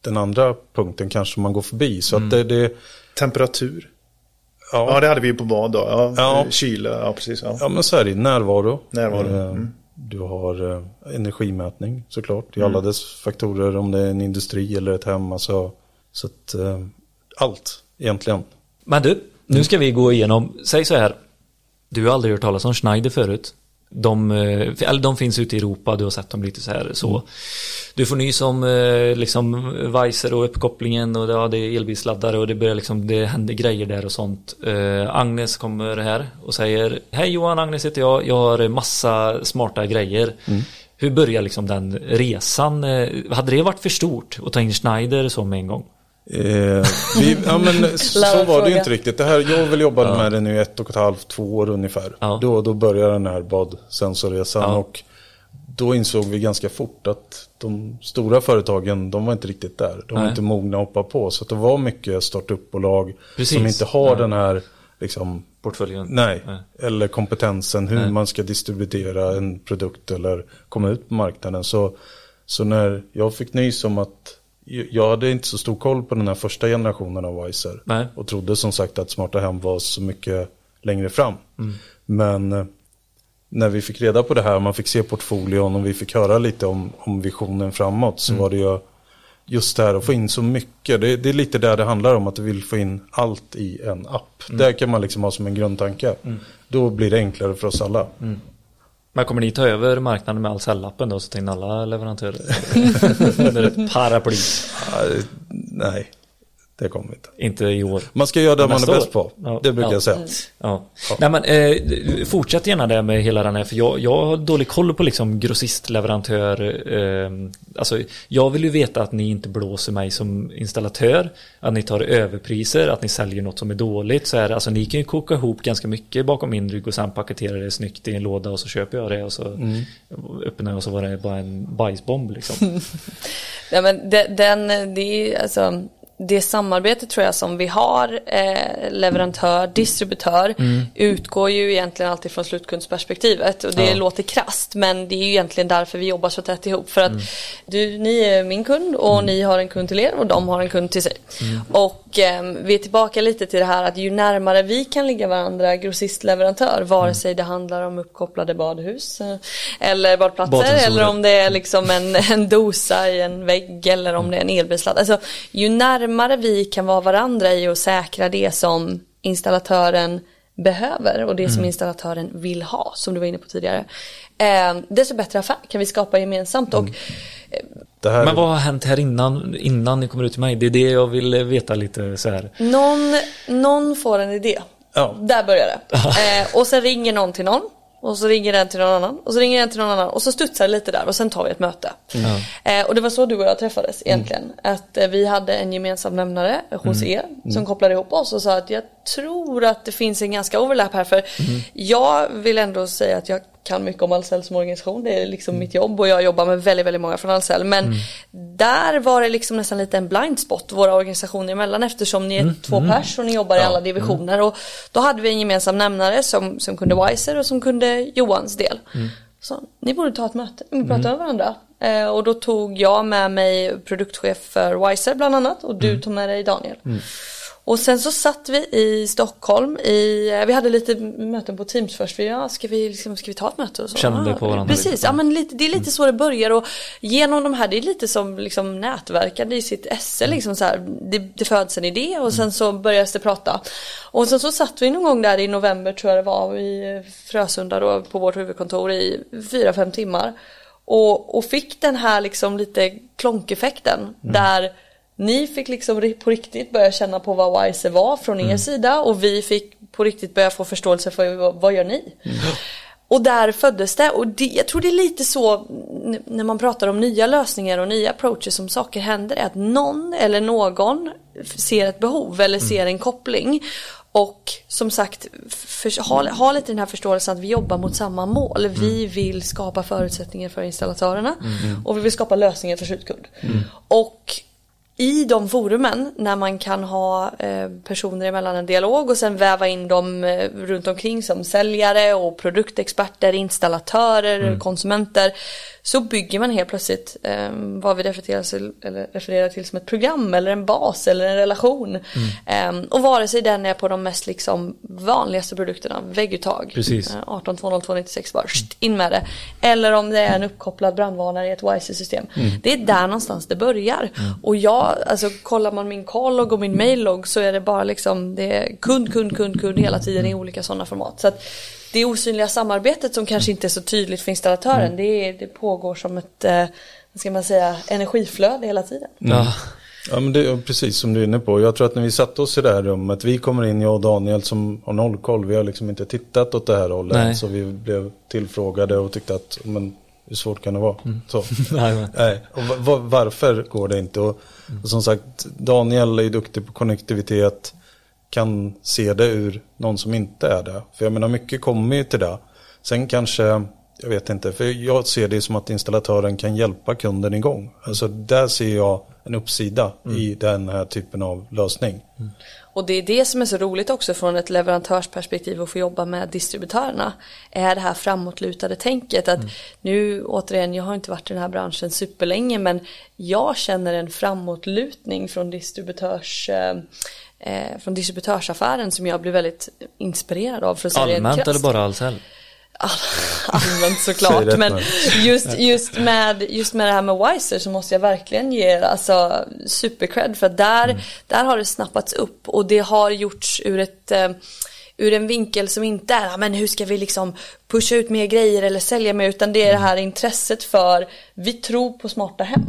den andra punkten kanske man går förbi. Så att det, det Temperatur. ja, Ja, det hade vi ju på bad då. Ja, Ja. Kyla, ja precis. Ja. ja, men så är det. Närvaro. Närvaro, Eh, mm. Du har eh, energimätning såklart i alla dess faktorer. Om det är en industri eller ett hem. Alltså, så att eh, allt egentligen. Men du, nu ska vi gå igenom, säg så här. Du har aldrig hört talas om Schneider förut. De, eh, eller de finns ute i Europa, du har sett dem lite så här så. Du får nys om eh, liksom Weiser och uppkopplingen och ja, det är elbilsladdare och det börjar liksom, det händer grejer där och sånt. Eh, Agnes kommer här och säger Hej Johan, Agnes heter jag, jag har massa smarta grejer. Hur börjar liksom den resan? Hade det varit för stort att ta in Schneider så med en gång? Eh, vi, ja, men, så var det ju inte riktigt. Det här, jag har väl jobbat med det nu i ett och ett halvt, två år ungefär. Ja. Då, då började den här badsensorresan Ja. och då insåg vi ganska fort att de stora företagen, de var inte riktigt där. De var Nej. inte mogna att hoppa på. Så att det var mycket startup-bolag Precis. som inte har Ja. den här, liksom, Portföljen? nej, Nej. eller kompetensen hur Nej. man ska distribuera en produkt eller komma ut på marknaden. Så, så när jag fick nys om att jag hade inte så stor koll på den här första generationen av Weiser. Nej. Och trodde som sagt att smarta hem var så mycket längre fram. Mm. Men eh, när vi fick reda på det här, man fick se portfolion och vi fick höra lite om, om visionen framåt så Mm. var det ju just det här att få in så mycket. Det, det är lite där det handlar om att du vill få in allt i en app. Mm. Där kan man liksom ha som en grundtanke. Då blir det enklare för oss alla. Men kommer ni ta över marknaden med Ahlsell-appen då så in alla leverantörer? Under ett paraply. Nej, det kommer inte. Inte i år. Man ska göra det man är bäst på. Ja. Det brukar Ja. jag säga. Ja. Nej men eh, fortsätt gärna det med hela den här för jag, jag har dålig koll på liksom grossistleverantör. Eh, alltså jag vill ju veta att ni inte blåser mig som installatör. Att ni tar överpriser, att ni säljer något som är dåligt. Så här, alltså ni kan ju koka ihop ganska mycket bakom min rygg och sen paketera det snyggt i en låda och så köper jag det och så öppnar jag och så var det bara en bajsbomb liksom. Ja, men det, den, det är alltså det samarbete tror jag som vi har, eh, leverantör, distributör, utgår ju egentligen alltid från slutkundsperspektivet. Och det Ja. låter krast men det är ju egentligen därför vi jobbar så tätt ihop. För att du, ni är min kund och ni har en kund till er och de har en kund till sig. Och eh, vi är tillbaka lite till det här att ju närmare vi kan ligga varandra, grossistleverantör, vare sig det handlar om uppkopplade badhus eh, eller badplatser eller om det är liksom en, en dosa i en vägg eller om det är en elbilsladd. Alltså, ju närmare vi kan vara varandra i att säkra det som installatören behöver och det som installatören vill ha, som du var inne på tidigare. Eh, desto bättre affär kan vi skapa gemensamt. Och Det här, Men vad har hänt här innan, innan ni kommer ut till mig? Det är det jag vill veta lite så här. någon, någon får en idé. Ja. Där börjar det. Eh, och sen ringer någon till någon. Och så ringer den till någon annan. Och så ringer den till någon annan. Och så studsar det lite där. Och sen tar vi ett möte. Eh, och det var så du och jag träffades egentligen. Att eh, vi hade en gemensam nämnare hos er som kopplade ihop oss och sa att jag tror att det finns en ganska overlap här. För jag vill ändå säga att jag kan mycket om Ahlsell som organisation. Det är liksom mitt jobb och jag jobbar med väldigt, väldigt många från Ahlsell. Men där var det liksom nästan lite en blind spot våra organisationer emellan eftersom ni är två pers och ni jobbar i alla divisioner. Och då hade vi en gemensam nämnare som, som kunde Wiser och som kunde Johans del. Så ni borde ta ett möte, ni pratar med varandra. Eh, och då tog jag med mig produktchef för Wiser bland annat och du tog med dig Daniel. Och sen så satt vi i Stockholm i, vi hade lite möten på Teams först. Vi, ja, ska, vi, liksom, ska vi ta ett möte? Och så? Kände ja, på varandra Precis, lite. ja, men lite, det är lite så det börjar och genom de här, det är lite som liksom nätverkande i sitt esse. Liksom så här, det, det föds en idé och sen så börjas det prata. Och sen så satt vi någon gång där i november tror jag det var i Frösunda då på vårt huvudkontor i fyra, fem timmar. Och, och fick den här liksom lite klonkeffekten där ni fick liksom på riktigt börja känna på vad Wise var från er sida och vi fick på riktigt börja få förståelse för vad, vad gör ni? Och där föddes det och det, jag tror det är lite så när man pratar om nya lösningar och nya approaches som saker händer är att någon eller någon ser ett behov eller ser en koppling. Och som sagt, för, ha, ha lite den här förståelsen att vi jobbar mot samma mål. Vi vill skapa förutsättningar för installatörerna och vi vill skapa lösningar för slutkund. Och i de forumen när man kan ha eh, personer emellan en dialog och sen väva in dem eh, runt omkring som säljare och produktexperter, installatörer, konsumenter så bygger man helt plötsligt eh, vad vi refererar till, refererar till som ett program eller en bas eller en relation. Eh, och vare sig den är på de mest liksom vanligaste produkterna, vägguttag, Precis. eh, 18 202 96 bara sht, in med det. Eller om det är en uppkopplad brandvarnare i ett WISE-system. Det är där någonstans det börjar. Och jag, alltså kollar man min call-logg och min mail-logg så är det bara liksom det är kund, kund, kund, kund hela tiden i olika sådana format. Så att det osynliga samarbetet som kanske inte är så tydligt för installatören det, är, det pågår som ett, eh, vad ska man säga, energiflöde hela tiden. Ja. Ja men det är precis som du är inne på. Jag tror att när vi satte oss i det här rummet, vi kommer in, jag och Daniel som har noll koll, vi har liksom inte tittat åt det här hållet. Nej. Så vi blev tillfrågade och tyckte att, men hur svårt kan det vara? Så. Nej. Nej, och va- va- varför går det inte? Och, och som sagt, Daniel är ju duktig på konnektivitet, kan se det ur någon som inte är det. För jag menar, mycket kommer ju till det. Sen kanske, jag vet inte, för jag ser det som att installatören kan hjälpa kunden igång. Alltså där ser jag en uppsida i den här typen av lösning. Och det är det som är så roligt också från ett leverantörsperspektiv att få jobba med distributörerna. Är det här framåtlutade tänket att nu återigen, jag har inte varit i den här branschen superlänge men jag känner en framåtlutning från distributörs eh, från distributörsaffären som jag blir väldigt inspirerad av. För att Allmänt eller bara Ahlsell? allmänt Säg såklart. Men just, just, med, just med det här med Wiser så måste jag verkligen ge alltså, supercred för att där, Mm. där har det snappats upp och det har gjorts ur ett eh, ur en vinkel som inte är, "Ah, men hur ska vi liksom pusha ut mer grejer eller sälja mer utan det är det här intresset för vi tror på smarta hem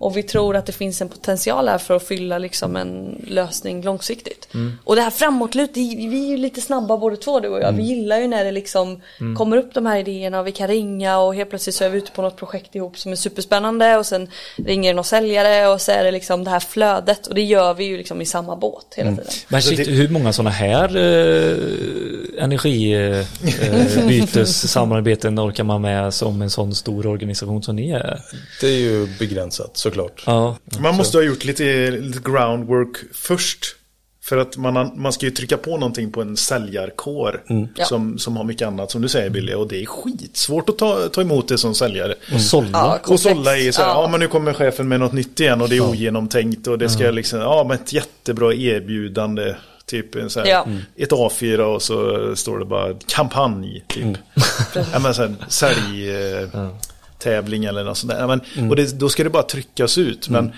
och vi tror att det finns en potential här för att fylla liksom en lösning långsiktigt. Och det här framåtlut, vi är ju lite snabba båda två du och jag. Vi gillar ju när det liksom kommer upp de här idéerna och vi kan ringa och helt plötsligt så är vi ute på något projekt ihop som är superspännande och sen ringer någon säljare och så är det liksom det här flödet och det gör vi ju liksom i samma båt hela tiden. Men shit, hur många sådana här eh, energibytessamarbeten orkar man med som en sån stor organisation som ni är? Det är ju begränsat såklart. Ja, Man måste ha gjort lite, lite groundwork först. För att man, man ska ju trycka på någonting på en säljarkår Ja. som, som har mycket annat som du säger Billy. Och det är skitsvårt att ta, ta emot det som säljare. och sålla. Ja, Och sålla i så här, ja. Ja. men nu kommer chefen med något nytt igen och det är ogenomtänkt och det ska liksom, ja men ett jättebra erbjudande. Typ en så här, Ja. ett A4 och så står det bara kampanj typ. ja, men så här, sälj, eh, tävling eller något sånt där. Ja, men, Och det, då ska det bara tryckas ut. Men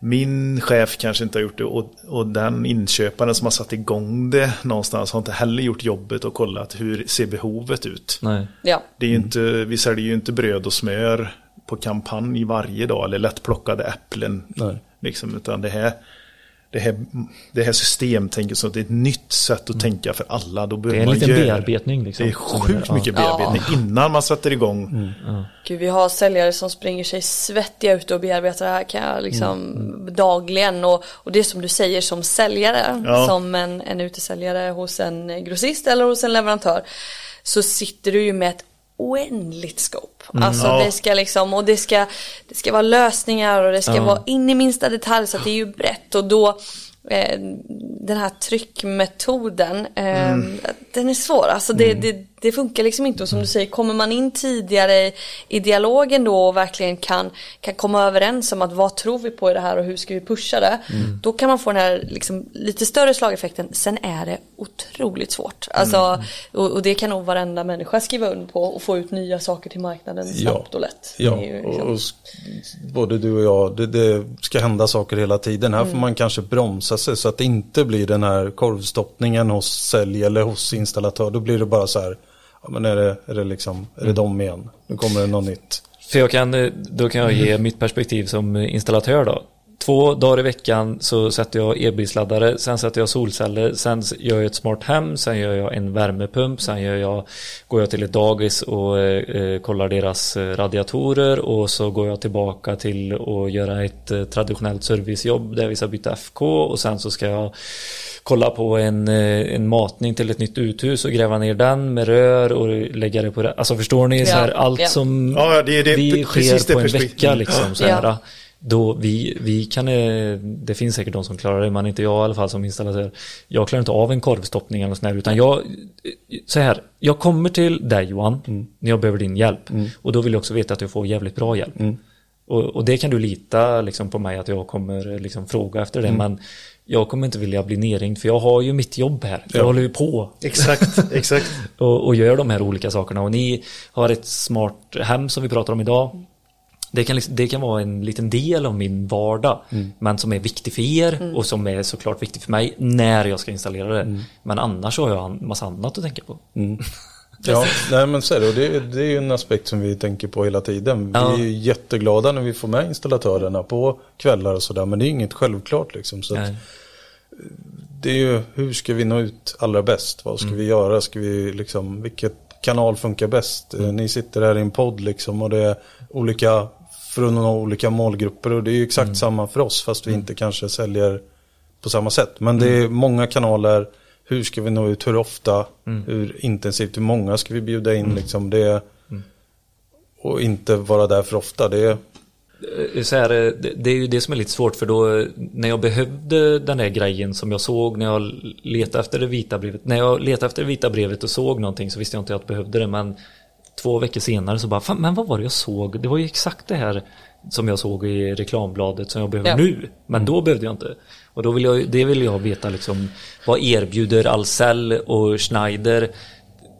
min chef kanske inte har gjort det och, och den inköparen som har satt igång det någonstans har inte heller gjort jobbet och kollat hur ser behovet ut. Nej. Ja. Det är ju inte, vi säljer ju inte bröd och smör på kampanj varje dag eller lättplockade äpplen. Nej. Liksom, utan det här, det här, det här systemtänket, så det är ett nytt sätt att tänka för alla. Då Det är en liten göra- bearbetning. Liksom, Det är sjukt ja. mycket bearbetning innan man sätter igång. Gud, vi har säljare som springer sig svettiga ute och bearbetar det här kan jag liksom dagligen. Och, och det är som du säger som säljare, Ja. som en, en utesäljare hos en grossist eller hos en leverantör. Så sitter du ju med ett oändligt scope. Alltså Ja. det ska liksom, och det ska, det ska vara lösningar och det ska vara in i minsta detalj så att det är ju brett och då eh, den här tryckmetoden, eh, den är svår. Alltså det, det, det funkar liksom inte och som du säger, kommer man in tidigare i, dialogen då och verkligen kan, kan komma överens om att vad tror vi på i det här och hur ska vi pusha det. Då kan man få den här liksom, lite större slageffekten. Sen är det otroligt svårt. Alltså, och, och det kan nog varenda människa skriva under på och få ut nya saker till marknaden snabbt och lätt. Ja, ju och, liksom- och s- både du och jag, det, det ska hända saker hela tiden. Här får man kanske bromsa sig så att det inte blir den här korvstoppningen hos sälj eller hos installatör. Då blir det bara så här, ja men är det, är det liksom, är det dem igen? Nu kommer det något nytt. För jag kan, eh, då kan jag ge mitt perspektiv som installatör då. Två dagar i veckan så sätter jag elbilsladdare, sen sätter jag solceller, sen gör jag ett smart hem, sen gör jag en värmepump, sen gör jag, går jag till ett dagis och eh, kollar deras eh, radiatorer och så går jag tillbaka till att göra ett eh, traditionellt servicejobb där vi ska byta FK och sen så ska jag kolla på en, eh, en matning till ett nytt uthus och gräva ner den med rör och lägga det på det. Alltså förstår ni så här, Ja, allt ja. som Ja, det det- vi sker det på en vecka liksom. Så här, Ja. Då vi, vi kan, eh, det finns säkert de som klarar det, men inte jag i alla fall som installatör. Jag klarar inte av en korvstoppning eller här, utan jag, så här, jag kommer till dig Johan, när jag behöver din hjälp. Och då vill jag också veta att jag får jävligt bra hjälp. Och, och det kan du lita liksom, på mig att jag kommer eh, liksom, fråga efter det, men jag kommer inte vilja bli nerringd, för jag har ju mitt jobb här. Jag Ja. håller ju på Exakt, exakt. och, och gör de här olika sakerna. Och ni har ett smart hem som vi pratar om idag. Det kan, liksom, det kan vara en liten del av min vardag, men som är viktig för er och som är såklart viktig för mig när jag ska installera det. Men annars har jag en massa annat att tänka på. Ja, nej men så är det. Och det, det är ju en aspekt som vi tänker på hela tiden. Ja. Vi är ju jätteglada när vi får med installatörerna på kvällar och sådär. Men det är inget självklart liksom. Så att det är ju hur ska vi nå ut allra bäst? Vad ska vi göra? Ska vi liksom, vilket kanal funkar bäst? Eh, Ni sitter här i en podd liksom och det är olika för att nå olika målgrupper och det är ju exakt samma för oss fast vi inte kanske säljer på samma sätt. Men det är många kanaler. Hur ska vi nå ut? Hur ofta? Hur intensivt? Hur många ska vi bjuda in? Liksom det, och inte vara där för ofta. Det är, Eh, Så här, eh, det, det är ju det som är lite svårt för då eh, när jag behövde den där grejen som jag såg när jag letade efter det vita brevet. När jag letade efter det vita brevet och såg någonting så visste jag inte att jag behövde det men två veckor senare så bara, fan, men vad var det jag såg? Det var ju exakt det här som jag såg i reklambladet som jag behöver Ja. nu. Men då behövde jag inte. Och då vill jag, det vill jag veta liksom, vad erbjuder Ahlsell och Schneider?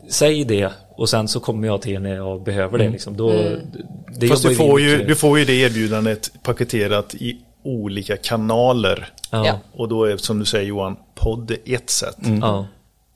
Säg det och sen så kommer jag till när jag behöver det. Liksom. Då, det Fast du får, ju, du får ju det erbjudandet paketerat i olika kanaler. Ja. Och då är som du säger Johan, podd är ett sätt. Ja.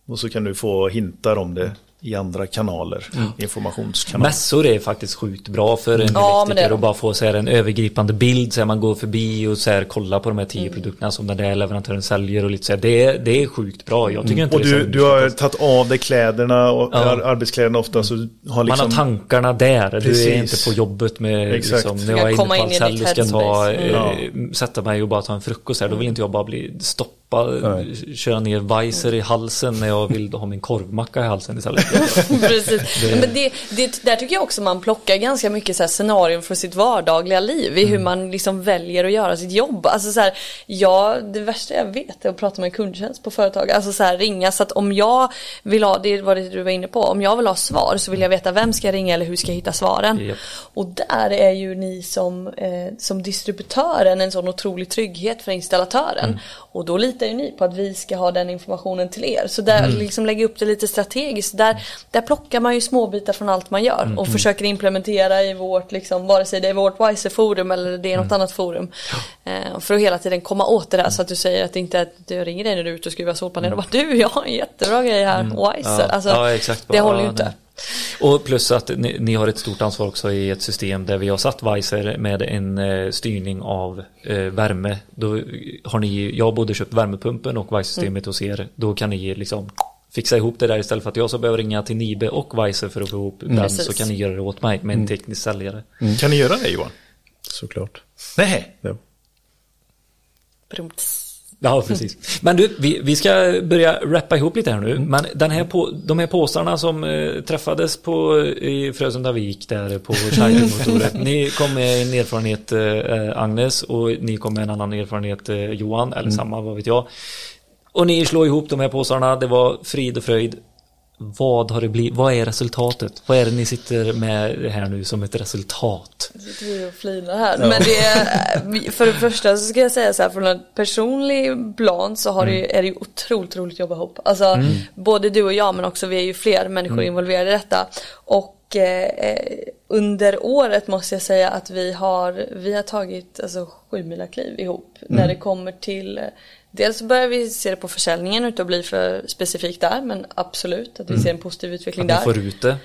Och så kan du få hintar om det i andra kanaler, informationskanaler. Mässor är faktiskt sjukt bra för en Ja, elektriker att bara få så här en övergripande bild så här man går förbi och så här kollar på de här tio Mm. produkterna som den där leverantören säljer och lite så här. Det, är- det är sjukt bra. Jag tycker inte Och du, du har tagit av dig kläderna och Ja. ar- arbetskläderna ofta så har liksom... Man har tankarna där. Du är Precis. inte på jobbet med Exakt. liksom, när kan jag är inne på komma in i Ahlsell ditt och ska ta, headspace. eh, sätta mig och bara ta en frukost här. Då vill inte jag bara bli stoppa, köra ner Weiser i halsen när jag vill ha min korvmacka i halsen istället. Precis. Men det, det, där tycker jag också man plockar ganska mycket så här scenarion för sitt vardagliga liv i hur man liksom väljer att göra sitt jobb. Alltså så här, ja, det värsta jag vet är att prata med kundtjänst på företag. Alltså så här, ringa så att om jag vill ha, det var det du var inne på, om jag vill ha svar så vill jag veta vem ska jag ringa eller hur ska jag hitta svaren. Japp. Och där är ju ni som, eh, som distributören en sån otrolig trygghet för installatören. Och då litar ju ni på att vi ska ha den informationen till er. Så där liksom lägga upp det lite strategiskt. Där, där plockar man ju småbitar från allt man gör och försöker implementera i vårt, liksom, vare sig det är vårt Wiser-forum eller det är något annat forum. Eh, för att hela tiden komma åt det där så att du säger att det inte är att jag ringer dig när du är ute och skruvar solpaneler och bara du, jag har en jättebra grej här, Wiser. Ja. Alltså, Ja, exakt. det håller ju Ja, inte. Och plus att ni, ni har ett stort ansvar också i ett system där vi har satt Weiser med en eh, styrning av eh, värme. Då har ni, jag har både köpt värmepumpen och Weiser-systemet hos er. Då kan ni liksom fixa ihop det där istället för att jag så behöver ringa till Nibe och Weiser för att få ihop den Precis. så kan ni göra det åt mig med en teknisk säljare. Kan ni göra det Johan? Såklart. Nej. Ja. Brumts. Ja, precis. Men du, vi, vi ska börja rappa ihop lite här nu. Men den här på, de här påsarna som eh, träffades på, i Frösundavik där på Schneidermotoret. ni kom med en erfarenhet eh, Agnes och ni kom med en annan erfarenhet eh, Johan, eller samma, vad vet jag. Och ni slår ihop de här påsarna, det var frid och fröjd. Vad har det blivit? Vad är resultatet? Vad är det ni sitter med här nu som ett resultat? sitter vi och flinar här. Men det är, för det första så ska jag säga så här från en personlig plan så har det, ju- är det ju otroligt roligt att jobba ihop. Alltså både du och jag men också vi är ju fler människor involverade i detta. Och eh, under året måste jag säga att vi har, vi har tagit alltså, sju kliv ihop när det kommer till eh, Dels börjar vi se det på försäljningen utan att bli för specifikt där men absolut att vi ser en positiv utveckling Att där. får ut det.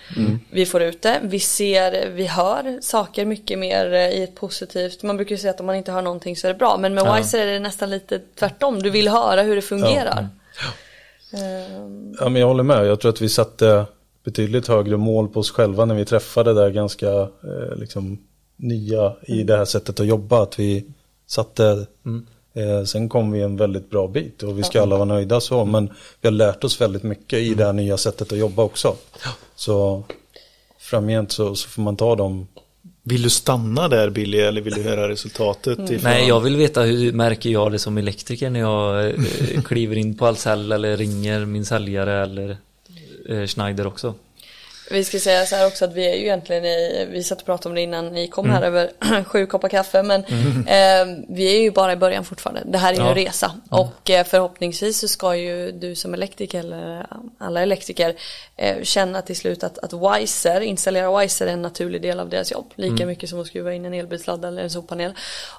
Vi får ut det, vi ser, vi hör saker mycket mer eh, i ett positivt, man brukar ju säga att om man inte hör någonting så är det bra, men med Ja. Wiser är det nästan lite tvärtom, du vill höra hur det fungerar. Ehm, Ja, men jag håller med. Jag tror att vi satte betydligt högre mål på oss själva när vi träffade där ganska eh, liksom, nya i det här sättet att jobba. Att vi satte, eh, sen kom vi en väldigt bra bit och vi ska alla vara nöjda så. Men vi har lärt oss väldigt mycket i det här nya sättet att jobba också. Så framgent så, så får man ta dem. Vill du stanna där Billy eller vill du höra resultatet? ifrån- Nej, jag vill veta hur märker jag det som elektriker när jag eh, kliver in på Ahlsell eller ringer min säljare eller eh, Schneider också. Vi ska säga så här också att vi är ju egentligen i, vi satt och pratade om det innan ni kom här över sju koppar kaffe men eh, vi är ju bara i början fortfarande. Det här är ju Ja. en resa och eh, förhoppningsvis så ska ju du som elektriker eller alla elektriker eh, känna till slut att, att Wiser, installera Wiser är en naturlig del av deras jobb. Lika mycket som att skruva in en elbilsladdare eller en solpanel.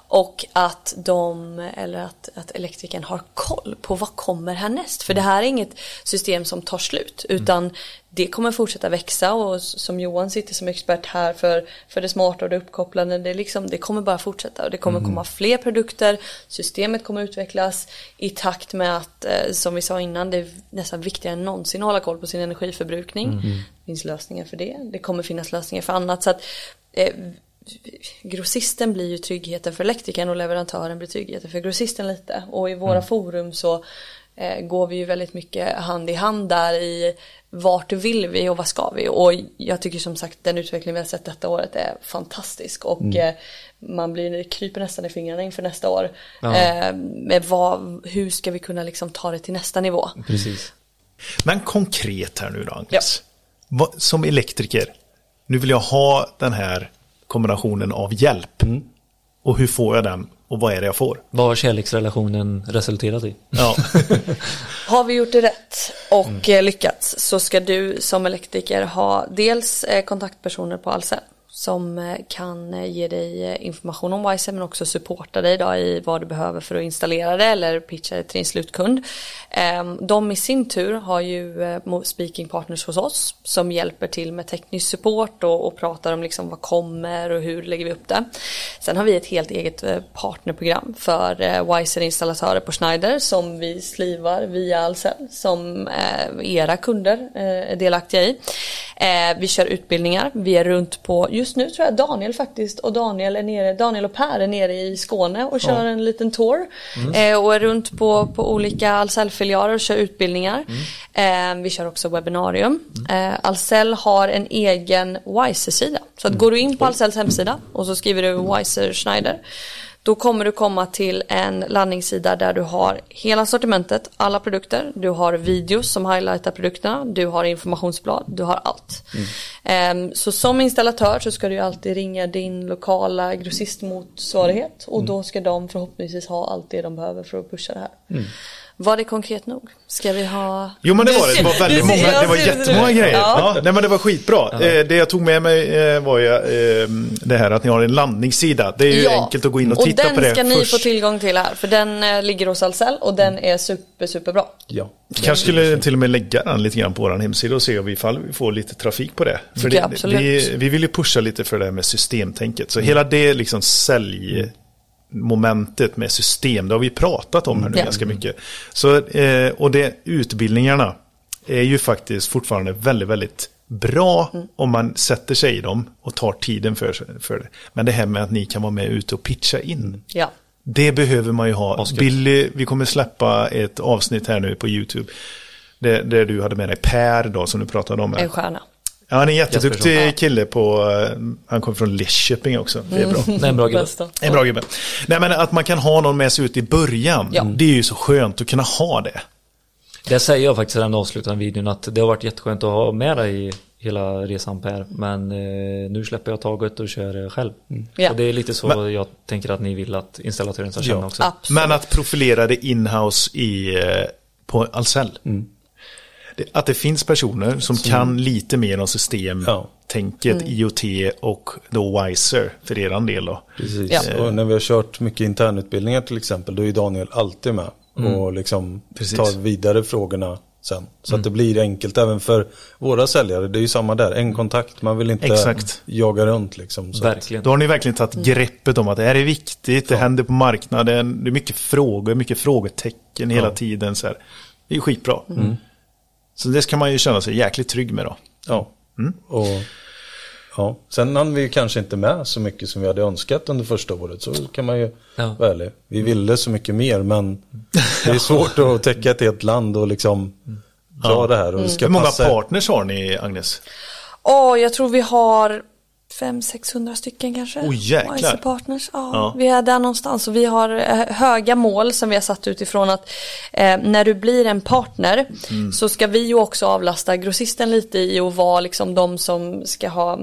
Och att de, eller att, att elektrikern har koll på vad kommer härnäst. För det här är inget system som tar slut utan det kommer fortsätta växa och som Johan sitter som expert här för, för det smarta och det uppkopplade, det, liksom, det kommer bara fortsätta och det kommer komma fler produkter, systemet kommer utvecklas i takt med att, eh, som vi sa innan, det är nästan viktigare än någonsin att hålla koll på sin energiförbrukning. Det finns lösningar för det, det kommer finnas lösningar för annat. Så att, eh, grossisten blir ju tryggheten för elektrikern och leverantören blir tryggheten för grossisten lite. Och i våra forum så går vi ju väldigt mycket hand i hand där i vart vill vi och vad ska vi? Och jag tycker som sagt den utveckling vi har sett detta året är fantastisk och eh, man blir, kryper nästan i fingrarna inför nästa år. Eh, med vad, hur ska vi kunna liksom ta det till nästa nivå? Precis. Men konkret här nu då Agnes. Vad- Som elektriker, nu vill jag ha den här kombinationen av hjälp. Och hur får jag den och vad är det jag får? Vad har kärleksrelationen resulterat i? Ja. Har vi gjort det rätt och eh, lyckats så ska du som elektriker ha dels eh, kontaktpersoner på Ahlsell som eh, kan eh, ge dig eh, information om Wiser men också supporta dig då i vad du behöver för att installera det eller pitcha det till din slutkund. Ehm, de i sin tur har ju speaking partners hos oss som hjälper till med teknisk support och, och pratar om liksom vad kommer och hur lägger vi upp det. Sen har vi ett helt eget partnerprogram för Wiser-installatörer på Schneider som vi slivar via Ahlsell som era kunder är delaktiga i. Vi kör utbildningar, vi är runt på, just nu tror jag Daniel faktiskt och Daniel är nere, Daniel och Per är nere i Skåne och kör en liten tour. Eh, Och är runt på, på olika Ahlsell-filialer och kör utbildningar. Eh, Vi kör också webbinarium. Eh, Ahlsell har en egen Wiser-sida. Så att går du in på Ahlsells hemsida och så skriver du Wiser Schneider då kommer du komma till en landningssida där du har hela sortimentet, alla produkter, du har videos som highlightar produkterna, du har informationsblad, du har allt. Ehm, så som installatör så ska du alltid ringa din lokala grossistmotsvarighet och då ska de förhoppningsvis ha allt det de behöver för att pusha det här. Var det konkret nog? Ska vi ha... Jo men det var det, det var väldigt många, det var jättemånga grejer. Ja. Ja, nej men det var skitbra. Eh, det jag tog med mig eh, var ju eh, det här att ni har en landningssida. Det är ju enkelt att gå in och titta den på det ska ni först. få tillgång till här, för den eh, ligger hos Ahlsell och den är super, superbra. Ja. Kanske skulle till och med lägga den lite grann på vår hemsida och se om vi, ifall vi får lite trafik på det. För det, vi, vi vill ju pusha lite för det här med systemtänket. Så hela det liksom säljmomentet med system, det har vi pratat om här nu Ja. ganska mycket. Så, eh, och det, utbildningarna är ju faktiskt fortfarande väldigt, väldigt bra Mm. om man sätter sig i dem och tar tiden för, för det. Men det här med att ni kan vara med ute och pitcha in. Ja. Det behöver man ju ha. Asgött. Billy, vi kommer släppa ett avsnitt här nu på YouTube. Där, där du hade med dig Per då, som du pratade om. här. En stjärna. Ja, han är en jätteduktig kille på, eh, han kommer från Lidköping också. Det är bra. Det är en bra gubbe. En bra gubbe. Nej men att man kan ha någon med sig ut i början. Ja. Det är ju så skönt att kunna ha det. Det säger jag faktiskt i den avslutande videon att det har varit jätteskönt att ha med dig i hela resan Per. Men eh, nu släpper jag taget och kör eh, själv. Ja. Och det är lite så jag tänker att ni vill att installatören ska känna Ja. också. Absolut. Men att profilera det inhouse i, eh, på Ahlsell. Det, att det finns personer som kan lite mer om systemtänket, Mm. IoT och då Wiser för eran del då. Precis. Ja. Och när vi har kört mycket internutbildningar till exempel, då är Daniel alltid med. Och liksom Precis. tar vidare frågorna sen. Så att det blir enkelt även för våra säljare. Det är ju samma där, en kontakt. Man vill inte Exakt. jaga runt liksom. Så att- Verkligen. Då har ni verkligen tagit greppet om att det här är viktigt, det händer på marknaden, det är mycket frågor, mycket frågetecken hela Ja. tiden. Så här. Det är skitbra. Så det ska man ju känna sig jäkligt trygg med då. Ja. Och, ja. Sen hann vi ju kanske inte med så mycket som vi hade önskat under första året. Så kan man ju Ja. vara ärlig. Vi ville så mycket mer men det är svårt att täcka ett helt land och liksom dra det här. Och det ska Hur många passa. partners har ni, Agnes? Åh, jag tror vi har 500-600 stycken kanske. Oj, jäklar. Wiser Partners. Ja, Ja. Vi är där någonstans och vi har eh, höga mål som vi har satt utifrån att eh, när du blir en partner Mm. så ska vi ju också avlasta grossisten lite i att vara liksom de som ska ha,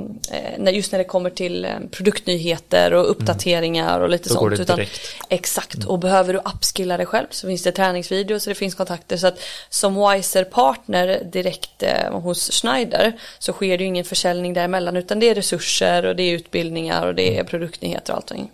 eh, just när det kommer till eh, produktnyheter och uppdateringar och lite Då går sånt. det direkt. Exakt, och behöver du upskilla dig själv så finns det träningsvideos och det finns kontakter. Så att som Wiser-partner direkt eh, hos Schneider så sker det ju ingen försäljning däremellan utan det är resurser och det är utbildningar och det är produktnyheter och allting.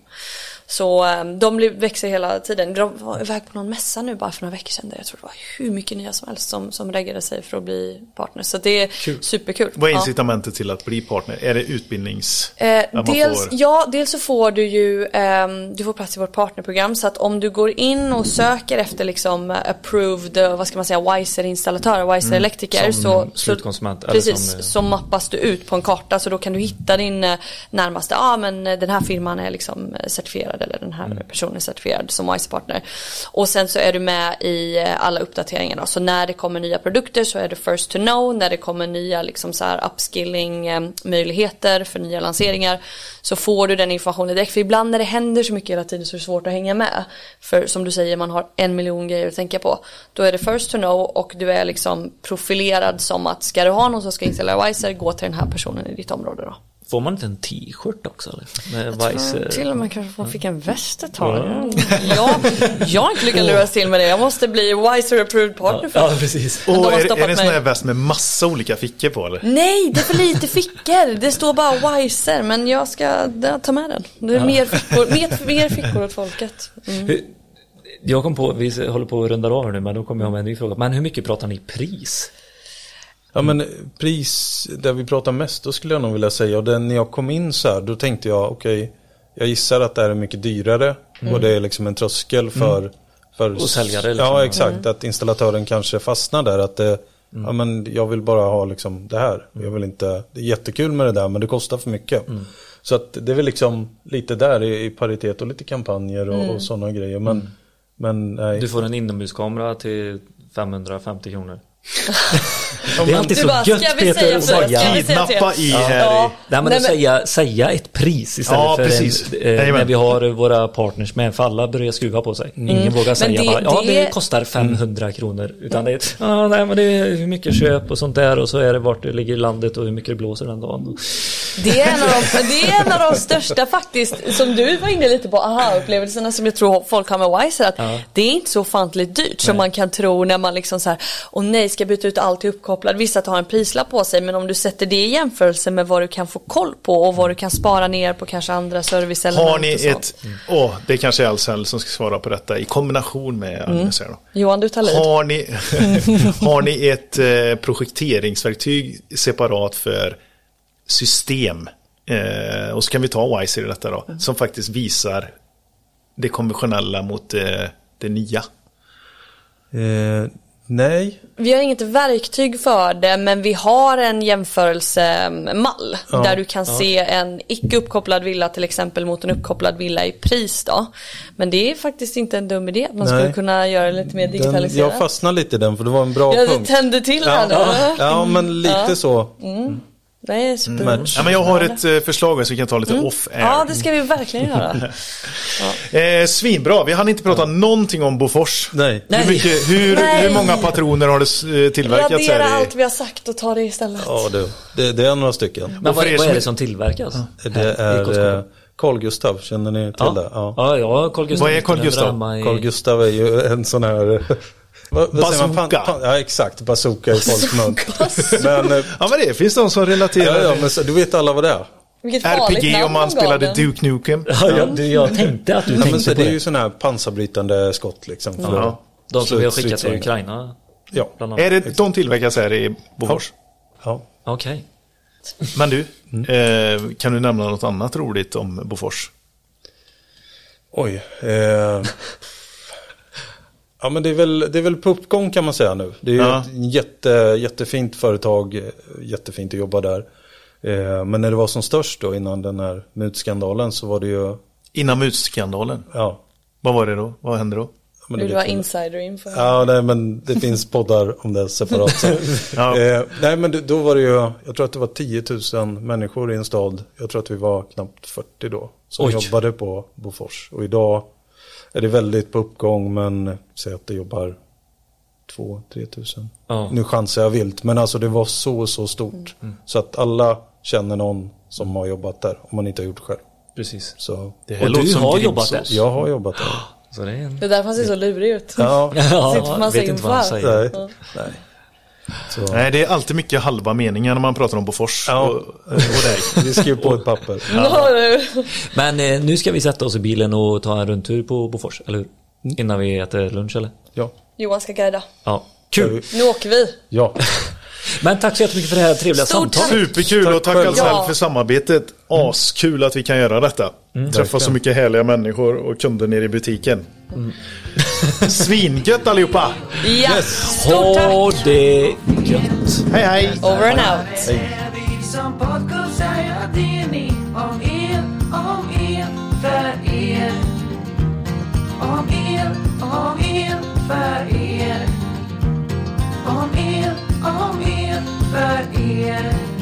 Så eh, de växer hela tiden. De var iväg på någon mässa nu bara för några veckor sedan där jag tror det var hur mycket nya som helst som, som reggade sig för att bli partner. Så det är superkul. Vad är Ja. incitamentet till att bli partner? Är det utbildnings... Eh, dels, får- ja, dels så får du ju ehm, du får plats i vårt partnerprogram så att om du går in och söker efter liksom eh, approved, eh, vad ska man säga, Wiser-installatörer, Wiser-elektriker Mm. som så, så, slutkonsument, eller precis, som, eh, så mappas du ut på en karta så då kan du hitta din eh, närmaste, ja ah, men eh, den här firman är liksom eh, certifierad eller den här Mm. personen är certifierad som Wiser-partner. Och sen så är du med i eh, alla uppdateringar då. så när det kommer nya produkter så är du first to know, när det kommer nya liksom så här upskilling eh, möjligheter för nya lanseringar så får du den informationen direkt. För ibland när det händer så mycket hela tiden så är det svårt att hänga med. För som du säger, man har en miljon grejer att tänka på. Då är det first to know och du är liksom profilerad som att ska du ha någon som ska installera Wiser, gå till den här personen i ditt område då. Får man inte en t-shirt också eller? Med Jag tror Vice, till och med kanske man fick en väst ett tag. Ja, jag har inte lyckats luras till med det. Jag måste bli Wiser approved partner för Ja, precis. Och är, det- är det en sån här väst med massa olika fickor på eller? Nej, det är för lite fickor. Det står bara Wiser, men jag ska ja, ta med den. Det är mer, fickor, mer, mer fickor åt folket. Mm. Jag kom på, vi håller på att runda av nu, men då kommer jag med en ny fråga. Men hur mycket pratar ni pris? Ja men pris, där vi pratar mest, då skulle jag nog vilja säga, och den, när jag kom in så här, då tänkte jag, okej, jag gissar att det här är mycket dyrare. Och det är liksom en tröskel för, för Och säljare, liksom. Ja exakt, att installatören kanske fastnar där, att det, ja men jag vill bara ha liksom det här, jag vill inte, det är jättekul med det där men det kostar för mycket. Så att det är väl liksom lite där i, i paritet och lite kampanjer och, och sådana grejer, men, men nej. Du får en inomhuskamera till 550 kronor. Det är alltid så bara, gött Peter att säga Kidnappa i här Ja. Nej men, Nej, men- Säga, säga ett pris istället Ja, för precis. En, eh, när vi har våra partners med, för alla börjar skruva på sig. Ingen vågar säga Mm. det- bara, ja det, det- kostar 500 kronor. Utan det är, ja nej men det är hur mycket köp och sånt där och så är det vart det ligger i landet och hur mycket det blåser den dagen. Det är, en av de, det är en av de största faktiskt, som du var inne lite på, aha-upplevelserna som jag tror folk har med Wise. Att Det är inte så ofantligt dyrt som man kan tro när man liksom så här, åh nej, ska byta ut allt till uppkopplad. Vissa har en prislapp på sig, men om du sätter det i jämförelse med vad du kan få koll på och vad du kan spara ner på kanske andra serviceelement Har ni ett, åh, det är kanske är Ahlsell som ska svara på detta i kombination med Mm. Agnes då. Johan, du tar lid. Har ni, har ni ett eh, projekteringsverktyg separat för system? Eh, och så kan vi ta Wiser i detta då, Mm. som faktiskt visar det konventionella mot eh, det nya. Eh, nej, Vi har inget verktyg för det men vi har en jämförelsemall där du kan se en icke uppkopplad villa till exempel mot en uppkopplad villa i pris då. Men det är faktiskt inte en dum idé att man Nej. skulle kunna göra det lite mer den, digitaliserat. jag fastnade lite i den för det var en bra Ja, det punkt. tänder till här Ja, nu. ja, men lite så. Det är super. Match. Ja, men jag har ett eh, förslag så vi kan ta lite. Mm. Ja, det ska vi verkligen göra. Eh, svinbra, vi hann inte prata någonting om Bofors. Nej. Nej. Hur, mycket, hur, Nej. hur många patroner har det eh, tillverkats Radera här? allt I, vi har sagt och ta det istället. Ja, det, det, det är några stycken. Men vad, er vad som- är det som tillverkas? Det här i är eh, Carl Gustav, känner ni till ja. det? Ja. Ja, ja, Carl Gustav. Vad är Carl Gustav? Carl Gustav är ju en sån här... Vad, vad? Bazooka. Pan, ja, exakt. Bazooka i folkmun. Men, eh, ja men det finns de som relaterar. ja, ja, men så, du vet alla vad det är? Vilket RPG om man spelade den. Duke Nukem. Ja, jag, jag tänkte att du Ja, men tänkte så, på det är det. ju sådana här pansarbrytande skott liksom. För Ja. De som vi har skickat till. Ukraina. Ja. Är det, de tillverkas här i Bofors. ja. Okej. Men du, eh, kan du nämna något annat roligt om Bofors? Oj. Eh, ja men det är, väl, det är väl på uppgång kan man säga nu. Det är ju Ja. ett jätte, jättefint företag. Jättefint att jobba där. Eh, men när det var som störst då innan den här mutskandalen så var det ju, Innan mutskandalen. ja. Vad var det då? Vad hände då? Men det Vill du ha insider-info? Ja, nej, men det finns poddar om det separat. Så. Ja. eh, nej, men då var det ju, jag tror att det var 10 000 människor i en stad. Jag tror att vi var knappt 40 då, som Oj. jobbade på Bofors. Och idag är det väldigt på uppgång, men säg att det jobbar 2-3 tusen. Ja. Nu chansar jag vilt, men alltså det var så, så stort. Så att alla känner någon som har jobbat där, om man inte har gjort det själv. Precis. Så Det här Och låter du som har jobbat där? jag har jobbat där. Så det är en... Det är därför han ser så lurig ut. Ja, Ja, Sitter på massa vet inte vad han säger. nej. nej. Så. Nej, det är alltid mycket halva meningar när man pratar om Bofors Ja. och, och dig. Vi skriver på ett papper. Ja. Men eh, nu ska vi sätta oss i bilen och ta en rundtur på Bofors, eller hur? Innan vi äter lunch eller? Ja. Johan ska guida. Ja. Kul! Nu åker vi. Ja. Men tack så jättemycket för det här trevliga Stort samtalet. Superkul Tack och tack själv. Ja. för samarbetet. Askul att vi kan göra detta. Träffa så mycket härliga människor och kunder nere i butiken. Svingött allihopa! Ja, yes. stort tack! Ha det gött! Hej hej! Over and out! Hej. Om el, om el för er